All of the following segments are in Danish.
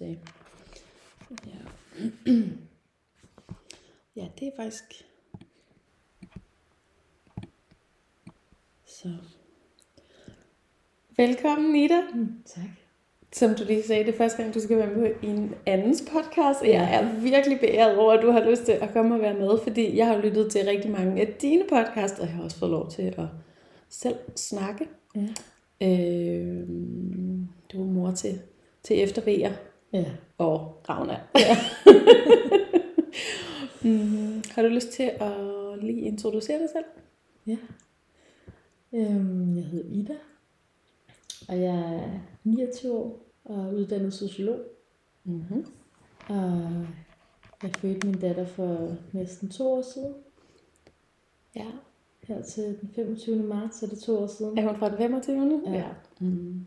Ja. ja, det er faktisk... Så. Velkommen, Nita. Mm, tak. Som du lige sagde, det er første gang, du skal være med i en andens podcast. Jeg er virkelig beæret over, at du har lyst til at komme og være med, fordi jeg har lyttet til rigtig mange af dine podcasts, og jeg har også fået lov til at selv snakke. Ja. Øh, du er mor til, til eftervejer Ja. og Ravna. Ja. mm, har du lyst til at lige introducere dig selv? ja. Øhm, jeg hedder Ida, og jeg er 29 år og er uddannet sociolog. Mm-hmm. Og jeg fødte min datter for næsten to år siden. Ja. Her til den 25. marts er det to år siden. Er hun fra den 25. Ja. Mm.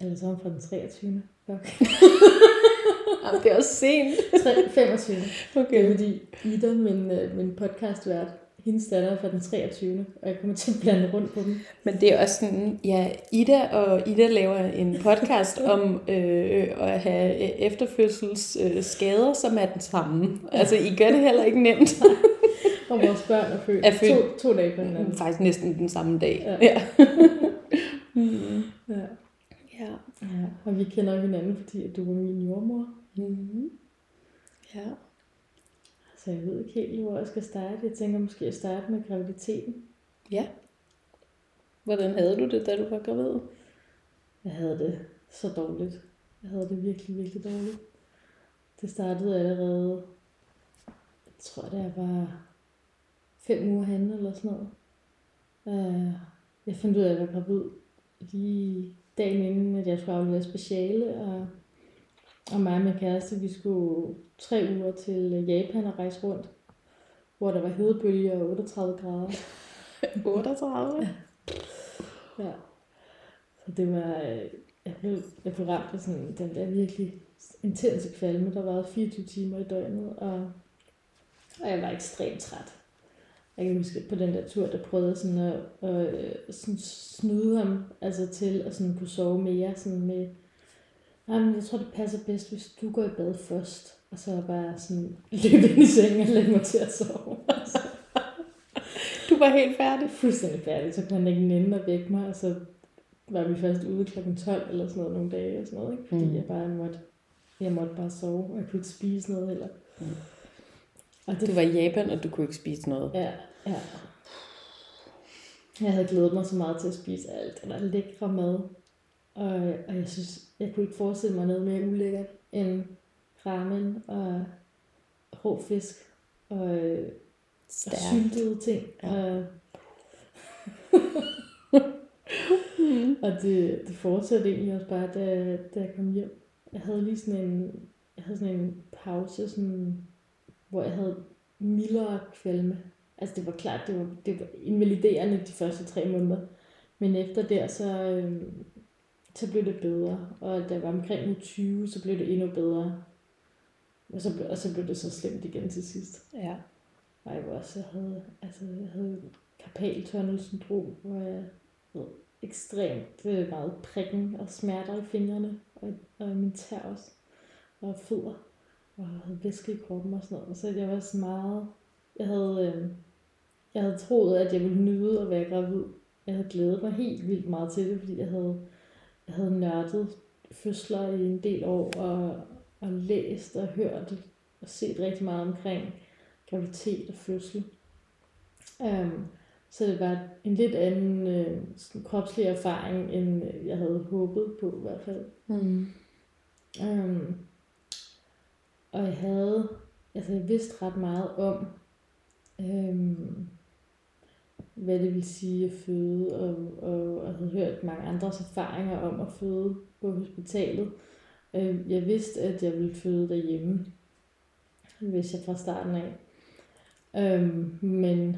Eller så er hun fra den 23. Fuck. Jamen, det er også sent. Tre- 25. Det er Okay. fordi Ida, min, øh, min podcastvært, hendes datter er fra den 23. Og jeg kommer til at blande rundt på dem. Men det er også sådan, ja, Ida og Ida laver en podcast om øh, at have øh, efterfødselsskader, øh, skader, som er den samme. Altså, I gør det heller ikke nemt. Og vores børn er født, Er født. To, to dage på hinanden. Faktisk næsten den samme dag. Ja. ja. Ja. Og vi kender hinanden, fordi at du var min jordmor. Mm. Ja. Så jeg ved ikke helt, hvor jeg skal starte. Jeg tænker måske at starte med graviditeten. Ja. Hvordan havde du det, da du var gravid? Jeg havde det så dårligt. Jeg havde det virkelig, virkelig dårligt. Det startede allerede, jeg tror det jeg var fem uger henne eller sådan noget. Øh, Jeg fandt ud af, at jeg var gravid lige dagen inden, at jeg skulle aflevere speciale. Og, og mig og min kæreste, vi skulle tre uger til Japan og rejse rundt. Hvor der var hedebølger og 38 grader. 38? Ja. Så det var, øh, jeg blev, jeg blev ramt af sådan den der virkelig intense kvalme, der varede 24 timer i døgnet, og, og jeg var ekstremt træt. Jeg kan huske, på den der tur, der prøvede sådan at, at, at sådan snyde ham altså til at sådan kunne sove mere. Sådan med, Nej, men jeg tror, det passer bedst, hvis du går i bad først. Og så bare sådan løbe ind i sengen og lægge mig til at sove. Altså, Du var helt færdig. fuldstændig færdig, så kunne han ikke nænde at vække mig, og så var vi først ude klokken 12 eller sådan noget nogle dage og sådan noget, ikke? fordi mm. jeg bare måtte, jeg måtte bare sove, og jeg kunne ikke spise noget heller. Mm. Og det Du var i Japan, og du kunne ikke spise noget. Ja, ja. Jeg havde glædet mig så meget til at spise alt den der lækre mad. Og, og jeg synes, jeg kunne ikke forestille mig noget mere ulækkert end ramen og rå fisk og, og Stærkt. syltede ting. Ja. Og, og det, det fortsatte egentlig også bare, da, da jeg kom hjem. Jeg havde lige sådan en, jeg havde sådan en pause, sådan, hvor jeg havde mildere kvalme. Altså det var klart, det var, det var invaliderende de første tre måneder. Men efter der, så, øhm, så blev det bedre. Og da jeg var omkring uge 20, så blev det endnu bedre. Og så, og så blev det så slemt igen til sidst. Ja. Og jeg var også, jeg havde, altså, jeg havde karpaltunnelsyndrom, hvor jeg havde ekstremt øh, meget prikken og smerter i fingrene, og, og min tær også, og fødder, og jeg havde væske i kroppen og sådan noget. Så jeg var så meget, jeg havde, øh, jeg havde troet, at jeg ville nyde at være gravid. Jeg havde glædet mig helt vildt meget til det, fordi jeg havde, jeg havde nørdet fødsler i en del år, og, og læst og hørt og set rigtig meget omkring graviditet og fødsel. Um, så det var en lidt anden øh, sådan kropslig erfaring, end jeg havde håbet på i hvert fald. Mm. Um, og jeg havde, altså jeg vidste ret meget om, um, hvad det vil sige at føde, og, og, og havde hørt mange andres erfaringer om at føde på hospitalet. Øh, jeg vidste, at jeg ville føde derhjemme, hvis jeg fra starten af. Um, men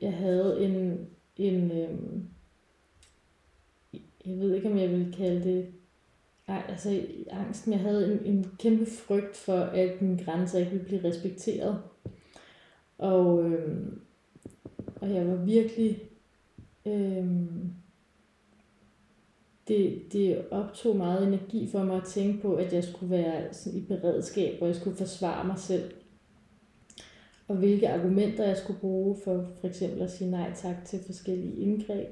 jeg havde en, en øhm, jeg ved ikke, om jeg vil kalde det Nej, altså angst, jeg havde en, en kæmpe frygt for, at mine grænser ikke ville blive respekteret. Og, øh, og jeg var virkelig Øh, det, det optog meget energi for mig at tænke på, at jeg skulle være sådan i beredskab, og jeg skulle forsvare mig selv. Og hvilke argumenter jeg skulle bruge for for eksempel at sige nej tak til forskellige indgreb.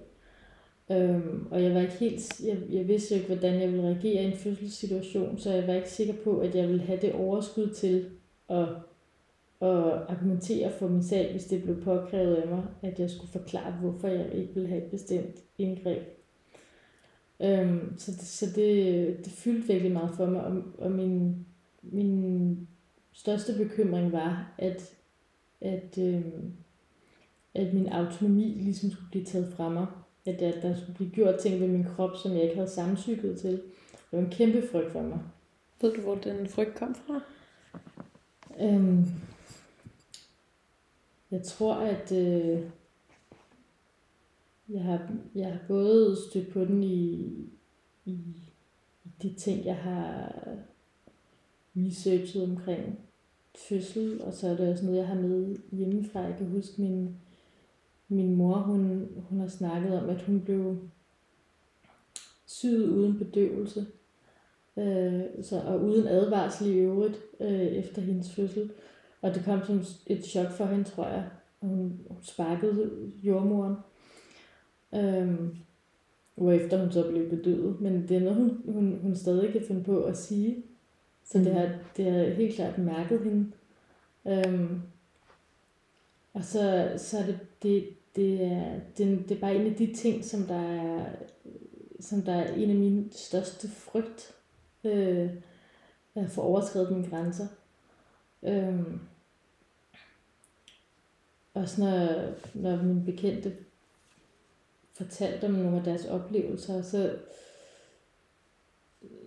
Øhm, og jeg var ikke helt, jeg, jeg vidste jo ikke, hvordan jeg ville reagere i en fødselssituation, så jeg var ikke sikker på, at jeg ville have det overskud til at, at argumentere for min sag, hvis det blev påkrævet af mig, at jeg skulle forklare, hvorfor jeg ikke ville have et bestemt indgreb. Øhm, så det, så det, det fyldte virkelig meget for mig, og, og min, min største bekymring var, at, at, øhm, at min autonomi ligesom skulle blive taget fra mig. At, at der skulle blive gjort ting ved min krop, som jeg ikke havde samtykket til. Det var en kæmpe frygt for mig. Ved du, hvor den frygt kom fra? Øhm, jeg tror, at øh, jeg, har, jeg har både stødt på den i, i, i de ting, jeg har researchet omkring fødsel, og så er det også noget, jeg har med hjemmefra. Jeg kan huske, min, min mor, hun, hun har snakket om, at hun blev syet uden bedøvelse, øh, så, og uden advarsel i øvrigt øh, efter hendes fødsel. Og det kom som et chok for hende, tror jeg. Og hun, hun sparkede jordmoren. Øhm, efter hun så blev bedøvet. Men det er noget, hun, hun, hun stadig kan finde på at sige. Så mm. det, har, det har helt klart mærket hende. Øhm, og så, så er det, det, det, er, det, det er bare en af de ting, som der er, som der er en af mine største frygt. Øh, at få overskrevet mine grænser. Øh, også når, når mine bekendte fortalte om nogle af deres oplevelser, så,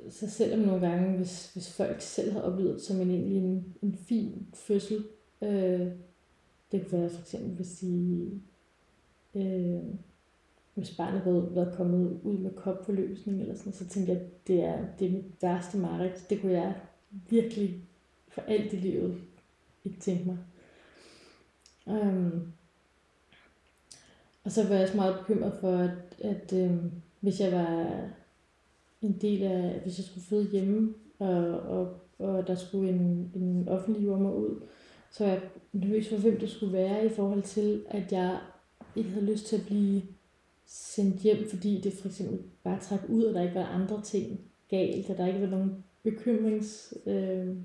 så selvom nogle gange, hvis, hvis folk selv har oplevet som en, egentlig en, en fin fødsel, øh, det kunne være for eksempel, hvis sige, øh, hvis barnet havde været kommet ud med kopforløsning eller sådan så tænkte jeg, at det er, det er mit værste mareridt. Det kunne jeg virkelig for alt i livet ikke tænke mig. Um, og så var jeg også meget bekymret for, at, at øh, hvis jeg var en del af, hvis jeg skulle føde hjemme, og, og, og der skulle en, en offentlig jordmor ud, så var jeg nervøs for, hvem det skulle være i forhold til, at jeg ikke havde lyst til at blive sendt hjem, fordi det for eksempel bare trak ud, og der ikke var andre ting galt, og der ikke var nogen bekymrings... Øh,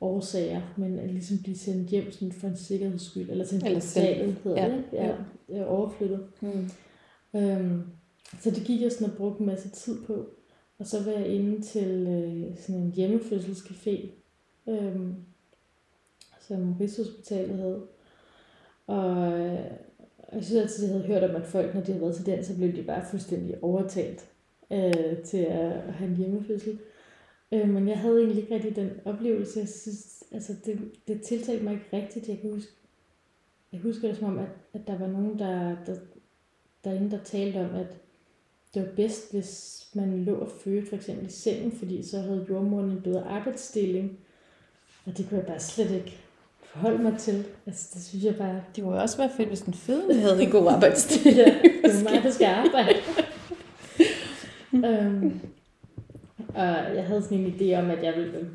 årsager, men at ligesom blive sendt hjem sådan for en sikkerheds skyld, eller til en eller hedder ja. det, ja, ja. overflyttet. Mm. Øhm, så det gik jeg sådan og brugte en masse tid på. Og så var jeg inde til øh, sådan en hjemmefødselscafé, øhm, som Rigshospitalet havde. Og øh, jeg synes altid, jeg havde hørt om, at folk, når de havde været til den, så blev de bare fuldstændig overtalt øh, til at have en hjemmefødsel. Øh, men jeg havde egentlig ikke rigtig den oplevelse. Jeg synes, altså det, det tiltalte mig ikke rigtigt. Jeg kan huske, jeg husker det som om, at, at der var nogen, der, der, derinde, der talte om, at det var bedst, hvis man lå og fødte for eksempel i sengen, fordi så havde jordmoren en bedre arbejdsstilling. Og det kunne jeg bare slet ikke forholde mig til. Altså, det synes jeg bare... Det kunne også være fedt, hvis den fødende havde en god arbejdsstilling. ja, det var mig, der skal arbejde. um, og jeg havde sådan en idé om, at jeg ville være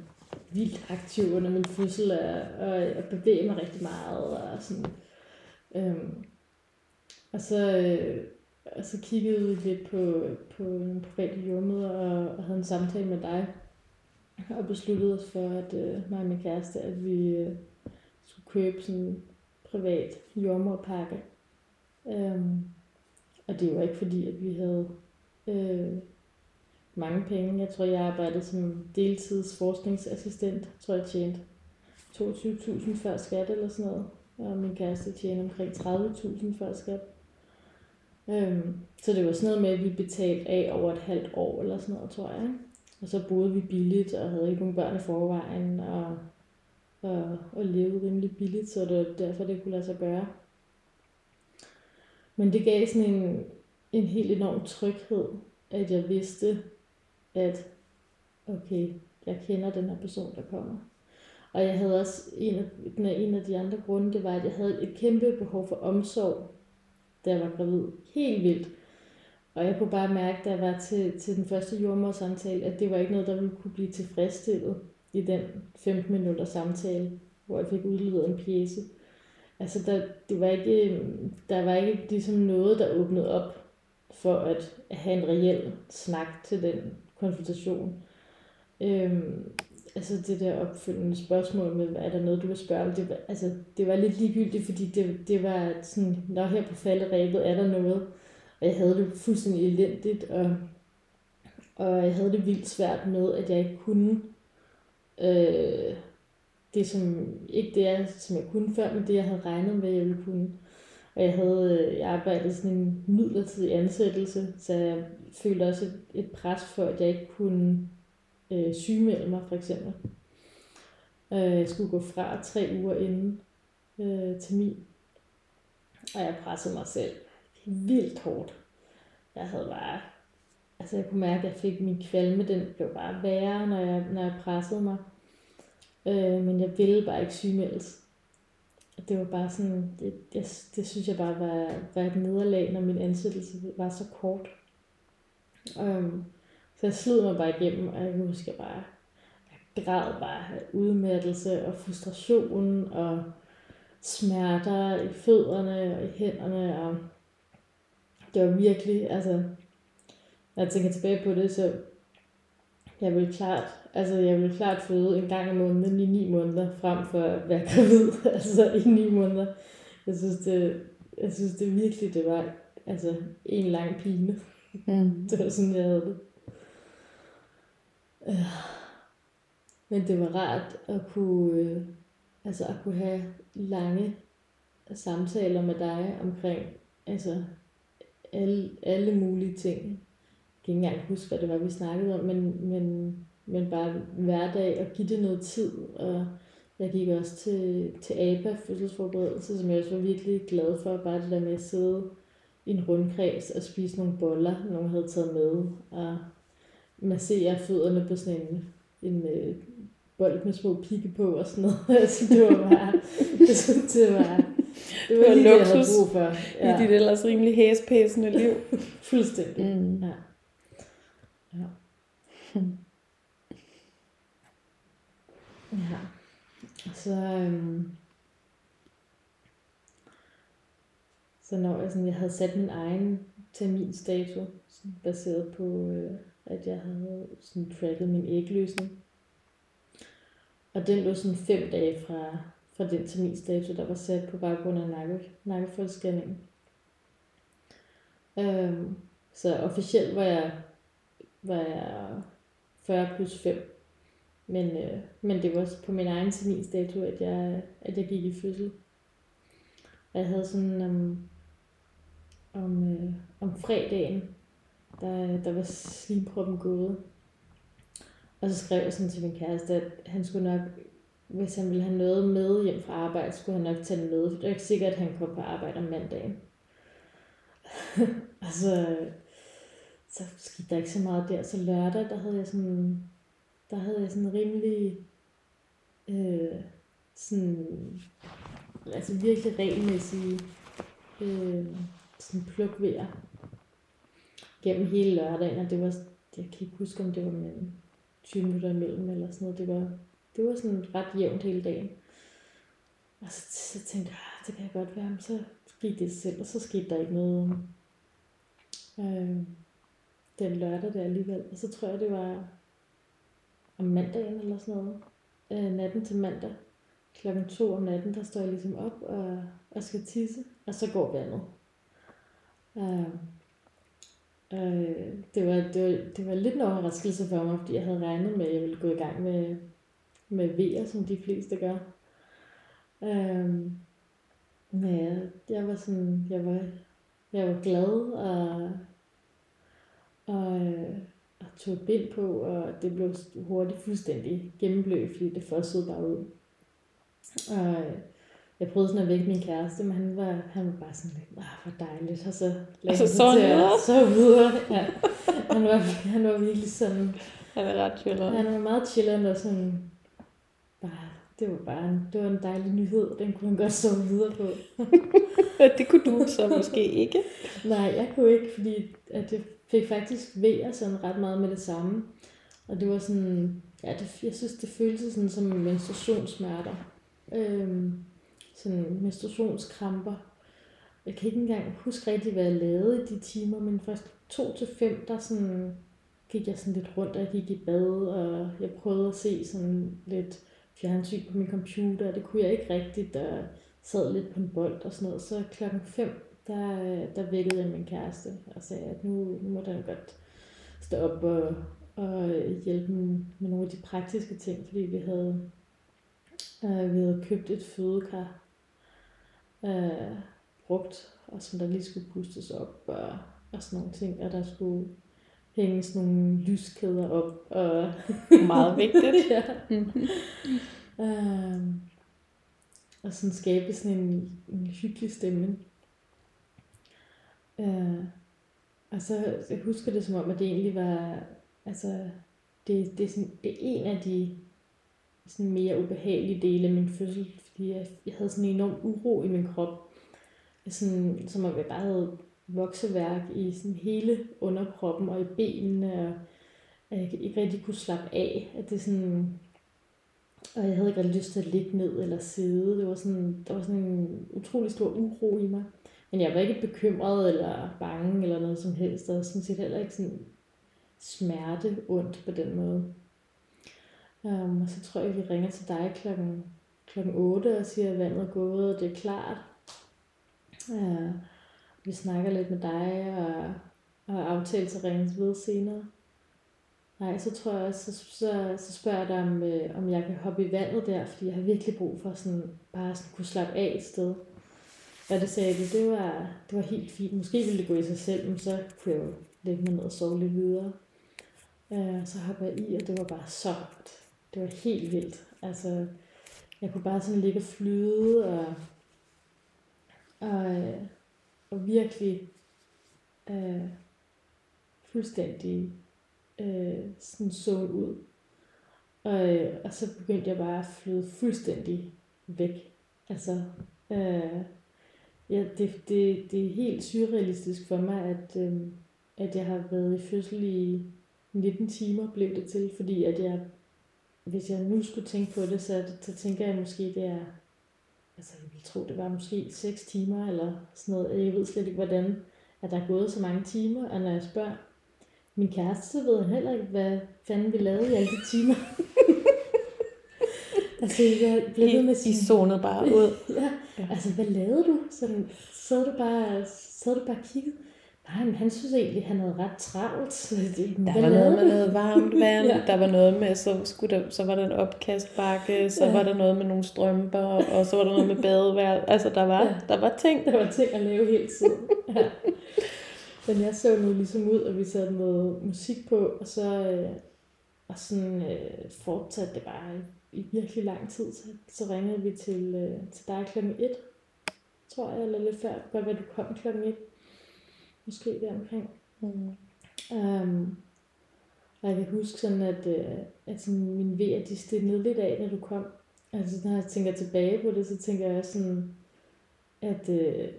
vildt aktiv under min fødsel, og, og, og bevæge mig rigtig meget. Og, sådan. Øhm, og så, øh, og så kiggede vi lidt på, på nogle private jordmøder, og, og havde en samtale med dig, og besluttede os for, at øh, mig og min kæreste, at vi øh, købe sådan en privat jordmorpakke. Øhm, og det var ikke fordi, at vi havde øh, mange penge. Jeg tror, jeg arbejdede som deltids forskningsassistent. Jeg tror, jeg tjente 22.000 før skat eller sådan noget. Og min kæreste tjente omkring 30.000 før skat. Øhm, så det var sådan noget med, at vi betalte af over et halvt år eller sådan noget, tror jeg. Og så boede vi billigt og havde ikke nogen børn i forvejen og, og, og leve rimelig billigt, så det var derfor, det kunne lade sig gøre. Men det gav sådan en, en helt enorm tryghed, at jeg vidste, at okay, jeg kender den her person, der kommer. Og jeg havde også, en af, en af de andre grunde, det var, at jeg havde et kæmpe behov for omsorg, da jeg var gravid. Helt vildt. Og jeg kunne bare mærke, da jeg var til, til den første jordmorsamtale, at det var ikke noget, der ville kunne blive tilfredsstillet i den 15 minutter samtale, hvor jeg fik udleveret en pjæse. Altså, der, det var ikke, der var ikke ligesom noget, der åbnede op for at have en reel snak til den konsultation. Øhm, altså det der opfølgende spørgsmål med, er der noget, du vil spørge om? Det var, altså, det var lidt ligegyldigt, fordi det, det var sådan, når her på falderæbet er der noget, og jeg havde det fuldstændig elendigt, og, og jeg havde det vildt svært med, at jeg ikke kunne øh, det, som ikke det er, som jeg kunne før, men det, jeg havde regnet med, at jeg ville kunne. Og jeg havde øh, jeg arbejdede sådan en midlertidig ansættelse, så jeg følte også et, et pres for, at jeg ikke kunne øh, sygemelde mig, for eksempel. Øh, jeg skulle gå fra tre uger inden øh, termin. Og jeg pressede mig selv vildt hårdt. Jeg havde bare... Altså jeg kunne mærke, at jeg fik min kvalme, den blev bare værre, når jeg, når jeg pressede mig. Øh, men jeg ville bare ikke sygemeldes. Det var bare sådan, det, det, det synes jeg bare var, var et nederlag, når min ansættelse var så kort. Øh, så jeg slid mig bare igennem, og jeg husker bare, jeg græd bare udmattelse og frustration og smerter i fødderne og i hænderne. Og det var virkelig, altså, når jeg tænker tilbage på det, så jeg vil klart, altså jeg vil klart føde en gang om måneden i ni måneder, frem for at være gravid, altså i ni måneder. Jeg synes, det, jeg synes det virkelig, det var altså en lang pine. Mm. Det var sådan, jeg havde det. Men det var rart at kunne, øh, altså at kunne have lange samtaler med dig omkring altså alle, alle mulige ting. Jeg kan ikke engang huske, hvad det var, vi snakkede om, men, men, men bare hverdag og give det noget tid. Og jeg gik også til, til ABA, fødselsforberedelse, som jeg også var virkelig glad for. Bare det der med at sidde i en rundkreds og spise nogle boller, nogen havde taget med. Og massere fødderne på sådan en, en øh, bold med små pigge på og sådan noget. altså, det var bare, det, synes, det var, det var, det var lige luksus det, jeg havde brug for. Ja. I dit ellers rimelig hæspæsende liv. Fuldstændig. Mm. Ja. ja. Og så, øhm, så når jeg, sådan, jeg havde sat min egen terminstatus baseret på, øh, at jeg havde sådan tracket min ægløsning. Og den lå sådan fem dage fra, fra den terminstatus, der var sat på baggrund af nakke, nakkefoldsscanningen. Øhm, så officielt var jeg, var jeg 40 plus 5. Men, øh, men det var på min egen terminsdato, at jeg, at jeg gik i fødsel. Og jeg havde sådan om, om, øh, om fredagen, der, der var slimproppen gået. Og så skrev jeg sådan til min kæreste, at han skulle nok, hvis han ville have noget med hjem fra arbejde, skulle han nok tage det med. Det er ikke sikkert, at han kom på arbejde om mandagen. og så, så skete der ikke så meget der. Så lørdag, der havde jeg sådan, der havde jeg sådan rimelig, øh, sådan, altså virkelig regelmæssige øh, sådan plukvejer gennem hele lørdagen, og det var, jeg kan ikke huske, om det var mellem 20 minutter imellem, eller sådan noget. Det var, det var sådan ret jævnt hele dagen. Og så, så tænkte jeg, ah, det kan jeg godt være, men så gik det selv, og så skete der ikke noget øh, den lørdag der alligevel. Og så tror jeg, det var om mandagen eller sådan noget. Øh, natten til mandag. Klokken to om natten, der står jeg ligesom op og, og skal tisse, og så går vandet. Øh, Øh, det, var, det, var, det var lidt en overraskelse for mig, fordi jeg havde regnet med, at jeg ville gå i gang med, med vejer, som de fleste gør. Øh, men jeg, jeg var sådan, jeg var, jeg var glad og, og, og tog et bind på, og det blev hurtigt fuldstændig gennemblødt, fordi det fossede bare ud. Og jeg prøvede sådan at vække min kæreste, men han var, han var bare sådan lidt, ah, hvor dejligt, og så lagde altså, så at så videre. Ja. Han, var, han var virkelig sådan... Han er ret chiller. Han var meget chiller, og sådan bare, det var bare en, det var en dejlig nyhed, den kunne han godt sove videre på. det kunne du så måske ikke? Nej, jeg kunne ikke, fordi at jeg fik faktisk vejer sådan ret meget med det samme. Og det var sådan, ja, det, jeg synes, det føltes sådan som menstruationssmerter. Øhm, sådan menstruationskramper. Jeg kan ikke engang huske rigtig, hvad jeg lavede i de timer, men fra to til fem, der sådan, gik jeg sådan lidt rundt, og jeg gik i bad, og jeg prøvede at se sådan lidt fjernsyn på min computer, og det kunne jeg ikke rigtigt, og sad lidt på en bold og sådan noget. Så klokken 5, der, der vækkede jeg min kæreste og sagde, at nu, nu må den godt stå op og, og hjælpe med nogle af de praktiske ting, fordi vi havde, øh, vi havde købt et fødekar øh, brugt, og som der lige skulle pustes op og, og sådan nogle ting, og der skulle hænge sådan nogle lyskæder op. Og Meget vigtigt. ja. øhm, og sådan skabe sådan en, en hyggelig stemning. Øh, og så jeg husker det som om, at det egentlig var, altså, det, det, er, sådan, det er en af de sådan mere ubehagelige dele af min fødsel, fordi jeg, jeg havde sådan en enorm uro i min krop. Sådan, som om jeg bare havde vokseværk i sådan hele underkroppen og i benene, og at jeg ikke rigtig kunne slappe af. At det sådan, og jeg havde ikke rigtig lyst til at ligge ned eller sidde. Det var sådan, der var sådan en utrolig stor uro i mig. Men jeg var ikke bekymret eller bange eller noget som helst. Der var sådan set heller ikke sådan smerte ondt på den måde. Um, og så tror jeg, vi ringer til dig klokken, klokken 8 og siger, at vandet er gået, og det er klart. Uh, vi snakker lidt med dig og, og aftaler til ringes ved senere. Nej, så tror jeg, så, så, så spørger jeg dig, om, øh, om jeg kan hoppe i vandet der, fordi jeg har virkelig brug for sådan, bare sådan kunne slappe af et sted. Og det sagde de, det var, det var helt fint. Måske ville det gå i sig selv, men så kunne jeg jo lægge mig ned og sove lidt videre. Øh, så hoppede jeg i, og det var bare så godt. Det var helt vildt. Altså, jeg kunne bare sådan ligge og flyde, og, og, øh, og virkelig øh, fuldstændig øh, sådan så ud. Og, øh, og så begyndte jeg bare at flyde fuldstændig væk. Altså, øh, Ja, det, det, det er helt surrealistisk for mig, at, øh, at jeg har været i fødsel i 19 timer, blev det til, fordi at jeg, hvis jeg nu skulle tænke på det, så, så tænker jeg måske, det er, altså jeg vil tro, det var måske 6 timer, eller sådan noget, jeg ved slet ikke, hvordan, at der er gået så mange timer, og når jeg spørger min kæreste, så ved han heller ikke, hvad fanden vi lavede i alle de timer. altså, jeg blev ved med sige... I zonede bare ud. ja, ja, altså, hvad lavede du? Sådan, sad du bare, sad du bare og kiggede? Nej, men han synes egentlig, han havde ret travlt. Så der var noget med noget varmt vand, ja. der var noget med, så, skulle der, så var der en opkastbakke, så ja. var der noget med nogle strømper, og så var der noget med badeværd. Altså, der var, ja. der var ting. Der var ting at lave hele tiden. Ja. Men jeg så nu ligesom ud, og vi satte noget musik på, og så øh, og sådan, øh, fortsatte det bare i, virkelig lang tid. Så, så ringede vi til, øh, til dig klokken 1, tror jeg, eller lidt før. Godt være, du kom klokken 1. Måske der omkring. Mm. Um, og jeg kan huske sådan, at, øh, at sådan, mine vejer, de stilnede lidt af, når du kom. Altså, når jeg tænker tilbage på det, så tænker jeg sådan, at, øh,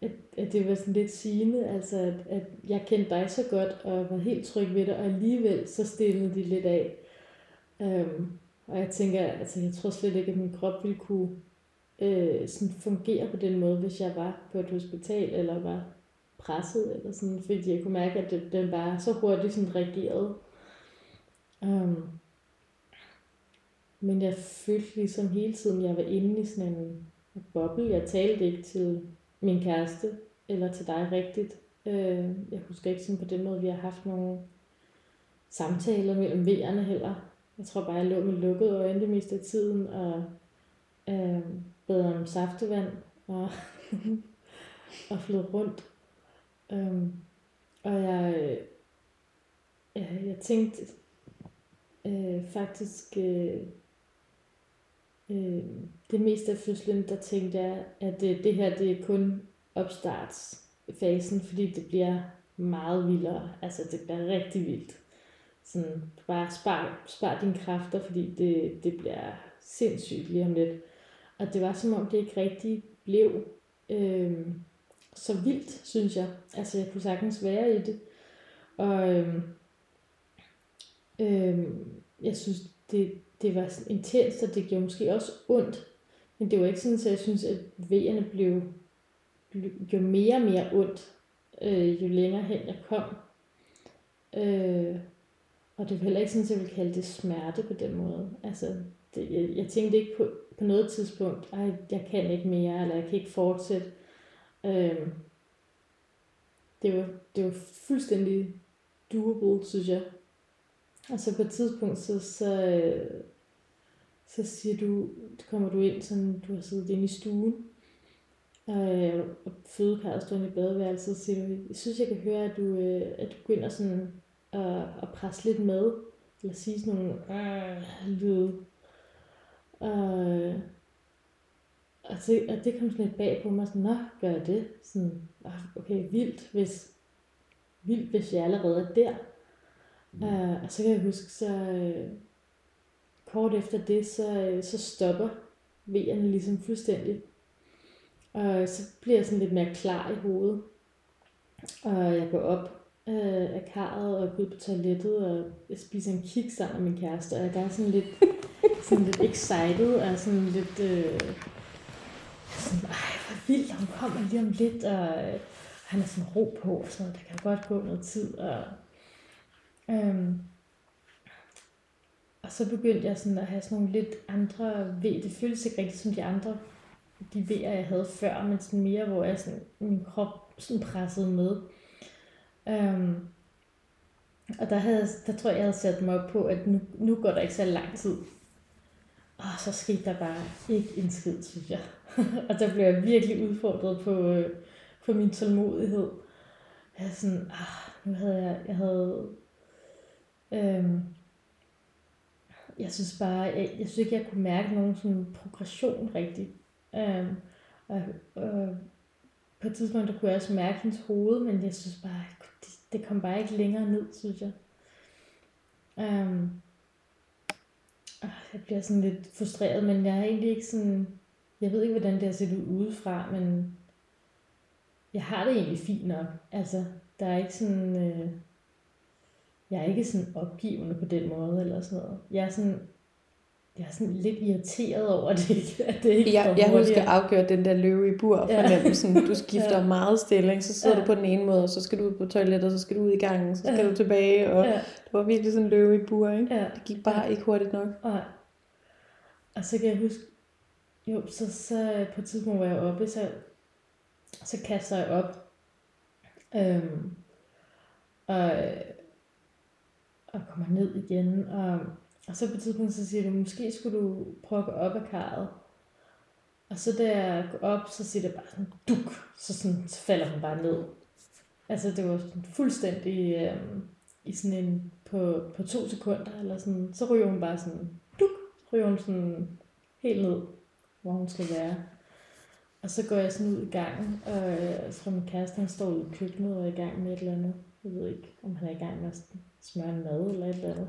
at, at det var sådan lidt sigende, altså at, at jeg kendte dig så godt, og var helt tryg ved dig, og alligevel så stillede de lidt af. Um, og jeg tænker, altså jeg tror slet ikke, at min krop ville kunne øh, sådan fungere på den måde, hvis jeg var på et hospital, eller var presset, eller sådan, fordi jeg kunne mærke, at det, den bare så hurtigt sådan reagerede. Um, men jeg følte ligesom hele tiden, jeg var inde i sådan en boble. Jeg talte ikke til min kæreste, eller til dig rigtigt. Uh, jeg husker ikke sådan på den måde, vi har haft nogle samtaler mellem V'erne heller. Jeg tror bare, jeg lå med lukkede øjne det meste af tiden, og øh, bad om saftevand, og, og flød rundt. Um, og jeg, øh, jeg, jeg tænkte øh, faktisk, øh, øh, det meste af fødslen, der tænkte jeg, at det, det her det er kun opstartsfasen, fordi det bliver meget vildere. Altså det bliver rigtig vildt. Sådan, bare spar, spar dine kræfter, fordi det, det bliver sindssygt lige om lidt. Og det var som om det ikke rigtig blev... Øh, så vildt, synes jeg. Altså, jeg kunne sagtens være i det. Og øh, øh, jeg synes, det, det var intenst, og det gjorde måske også ondt. Men det var ikke sådan, at jeg synes, at vejerne blev, blev gjorde mere og mere ondt, øh, jo længere hen jeg kom. Øh, og det var heller ikke sådan, at jeg ville kalde det smerte på den måde. Altså, det, jeg, jeg tænkte ikke på, på noget tidspunkt, ej, jeg kan ikke mere, eller jeg kan ikke fortsætte. Øhm, det, var, det var fuldstændig doable, synes jeg. Og så på et tidspunkt, så, så, så siger du, kommer du ind, sådan, du har siddet inde i stuen, øh, og fødekarret står i badeværelset, så siger du, jeg synes, jeg kan høre, at du, øh, at du begynder sådan at, at presse lidt med, eller sige sådan nogle øh, lyde. Og, og, det, og det kom sådan lidt bag på mig, sådan, nå, gør jeg det? Sådan, okay, vildt, hvis, vildt, hvis jeg allerede er der. Mm. Uh, og så kan jeg huske, så uh, kort efter det, så, uh, så stopper vejerne ligesom fuldstændig. Og så bliver jeg sådan lidt mere klar i hovedet. Og jeg går op uh, af karret og går ud på toilettet og jeg spiser en kik sammen med min kæreste. Og jeg er sådan lidt, sådan lidt excited og sådan lidt... Uh, sådan, ej, hvor vildt, hun kommer lige om lidt, og uh, han er sådan ro på, og sådan. Der kan godt gå noget tid, og Øhm, og så begyndte jeg sådan at have sådan nogle lidt andre ved. Det føltes ikke rigtigt som de andre, de vejer, jeg havde før, men sådan mere, hvor jeg sådan, min krop sådan pressede med. Øhm, og der, havde, der tror jeg, jeg havde sat mig op på, at nu, nu går der ikke så lang tid. Og så skete der bare ikke en skid, synes jeg. og der blev jeg virkelig udfordret på, øh, på min tålmodighed. Jeg er sådan, ah, nu havde jeg, jeg havde Øhm, jeg synes bare, jeg, jeg synes ikke, jeg kunne mærke nogen sådan progression rigtig. Øhm, og, og på et tidspunkt, der kunne jeg også mærke hendes hoved, men jeg synes bare, det, det kom bare ikke længere ned, synes jeg. Um, jeg bliver sådan lidt frustreret, men jeg er egentlig ikke sådan, jeg ved ikke, hvordan det har set ud udefra, men jeg har det egentlig fint nok. Altså, der er ikke sådan, øh, jeg er ikke sådan opgivende på den måde, eller sådan noget. Jeg er sådan, jeg er sådan lidt irriteret over det, at det ikke jeg, jeg husker afgjort den der løve i bur fornemmelsen. Ja. Du skifter ja. meget stilling, så sidder ja. du på den ene måde, og så skal du ud på toilettet, og så skal du ud i gangen, så skal ja. du tilbage, og ja. det var virkelig sådan en løve i bur, ikke? Ja. Det gik bare ja. ikke hurtigt nok. Ja. Og så kan jeg huske, jo, så, så på et tidspunkt, hvor jeg var oppe, så, så kaster jeg op, øhm, og og kommer ned igen. Og, og så på et tidspunkt, så siger du, måske skulle du prøve at gå op ad karret. Og så da jeg går op, så siger det bare sådan, duk, så, sådan, så falder hun bare ned. Altså det var sådan fuldstændig øh, i sådan en, på, på to sekunder, eller sådan, så ryger hun bare sådan, duk, så ryger hun sådan helt ned, hvor hun skal være. Og så går jeg sådan ud i gangen, og øh, tror min kæreste, han står ude i køkkenet og er i gang med et eller andet. Jeg ved ikke, om han er i gang med at smøre en mad eller et eller andet.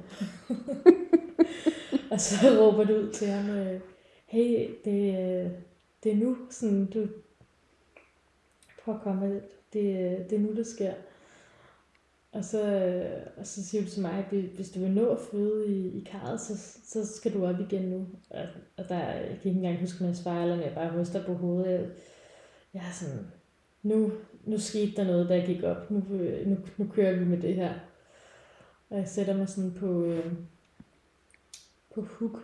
og så råber du ud til ham, øh, hey, det, øh, det er nu, sådan, du prøv at komme, det, øh, det er nu, det sker. Og så, og så siger du til mig, at hvis du vil nå at føde i, i karret, så, så skal du op igen nu. Og, og der, jeg kan ikke engang huske, om jeg svarer, eller jeg bare ryster på hovedet. Jeg, jeg er sådan, nu, nu skete der noget, der gik op. Nu, nu, nu kører vi med det her. Og jeg sætter mig sådan på, øh, på huk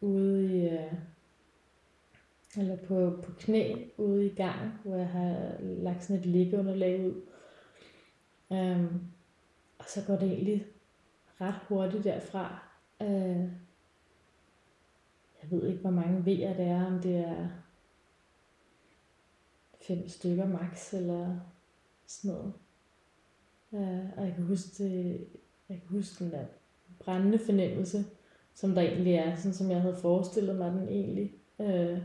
ude i, øh, eller på, på knæ ude i gangen, hvor jeg har lagt sådan et liggeunderlag ud. Um, og så går det egentlig ret hurtigt derfra. Uh, jeg ved ikke, hvor mange V'er det er, om det er fem stykker max, eller sådan noget. Uh, og jeg kan huske, det, jeg kan huske den der brændende fornemmelse, som der egentlig er, sådan som jeg havde forestillet mig den egentlig. Øh,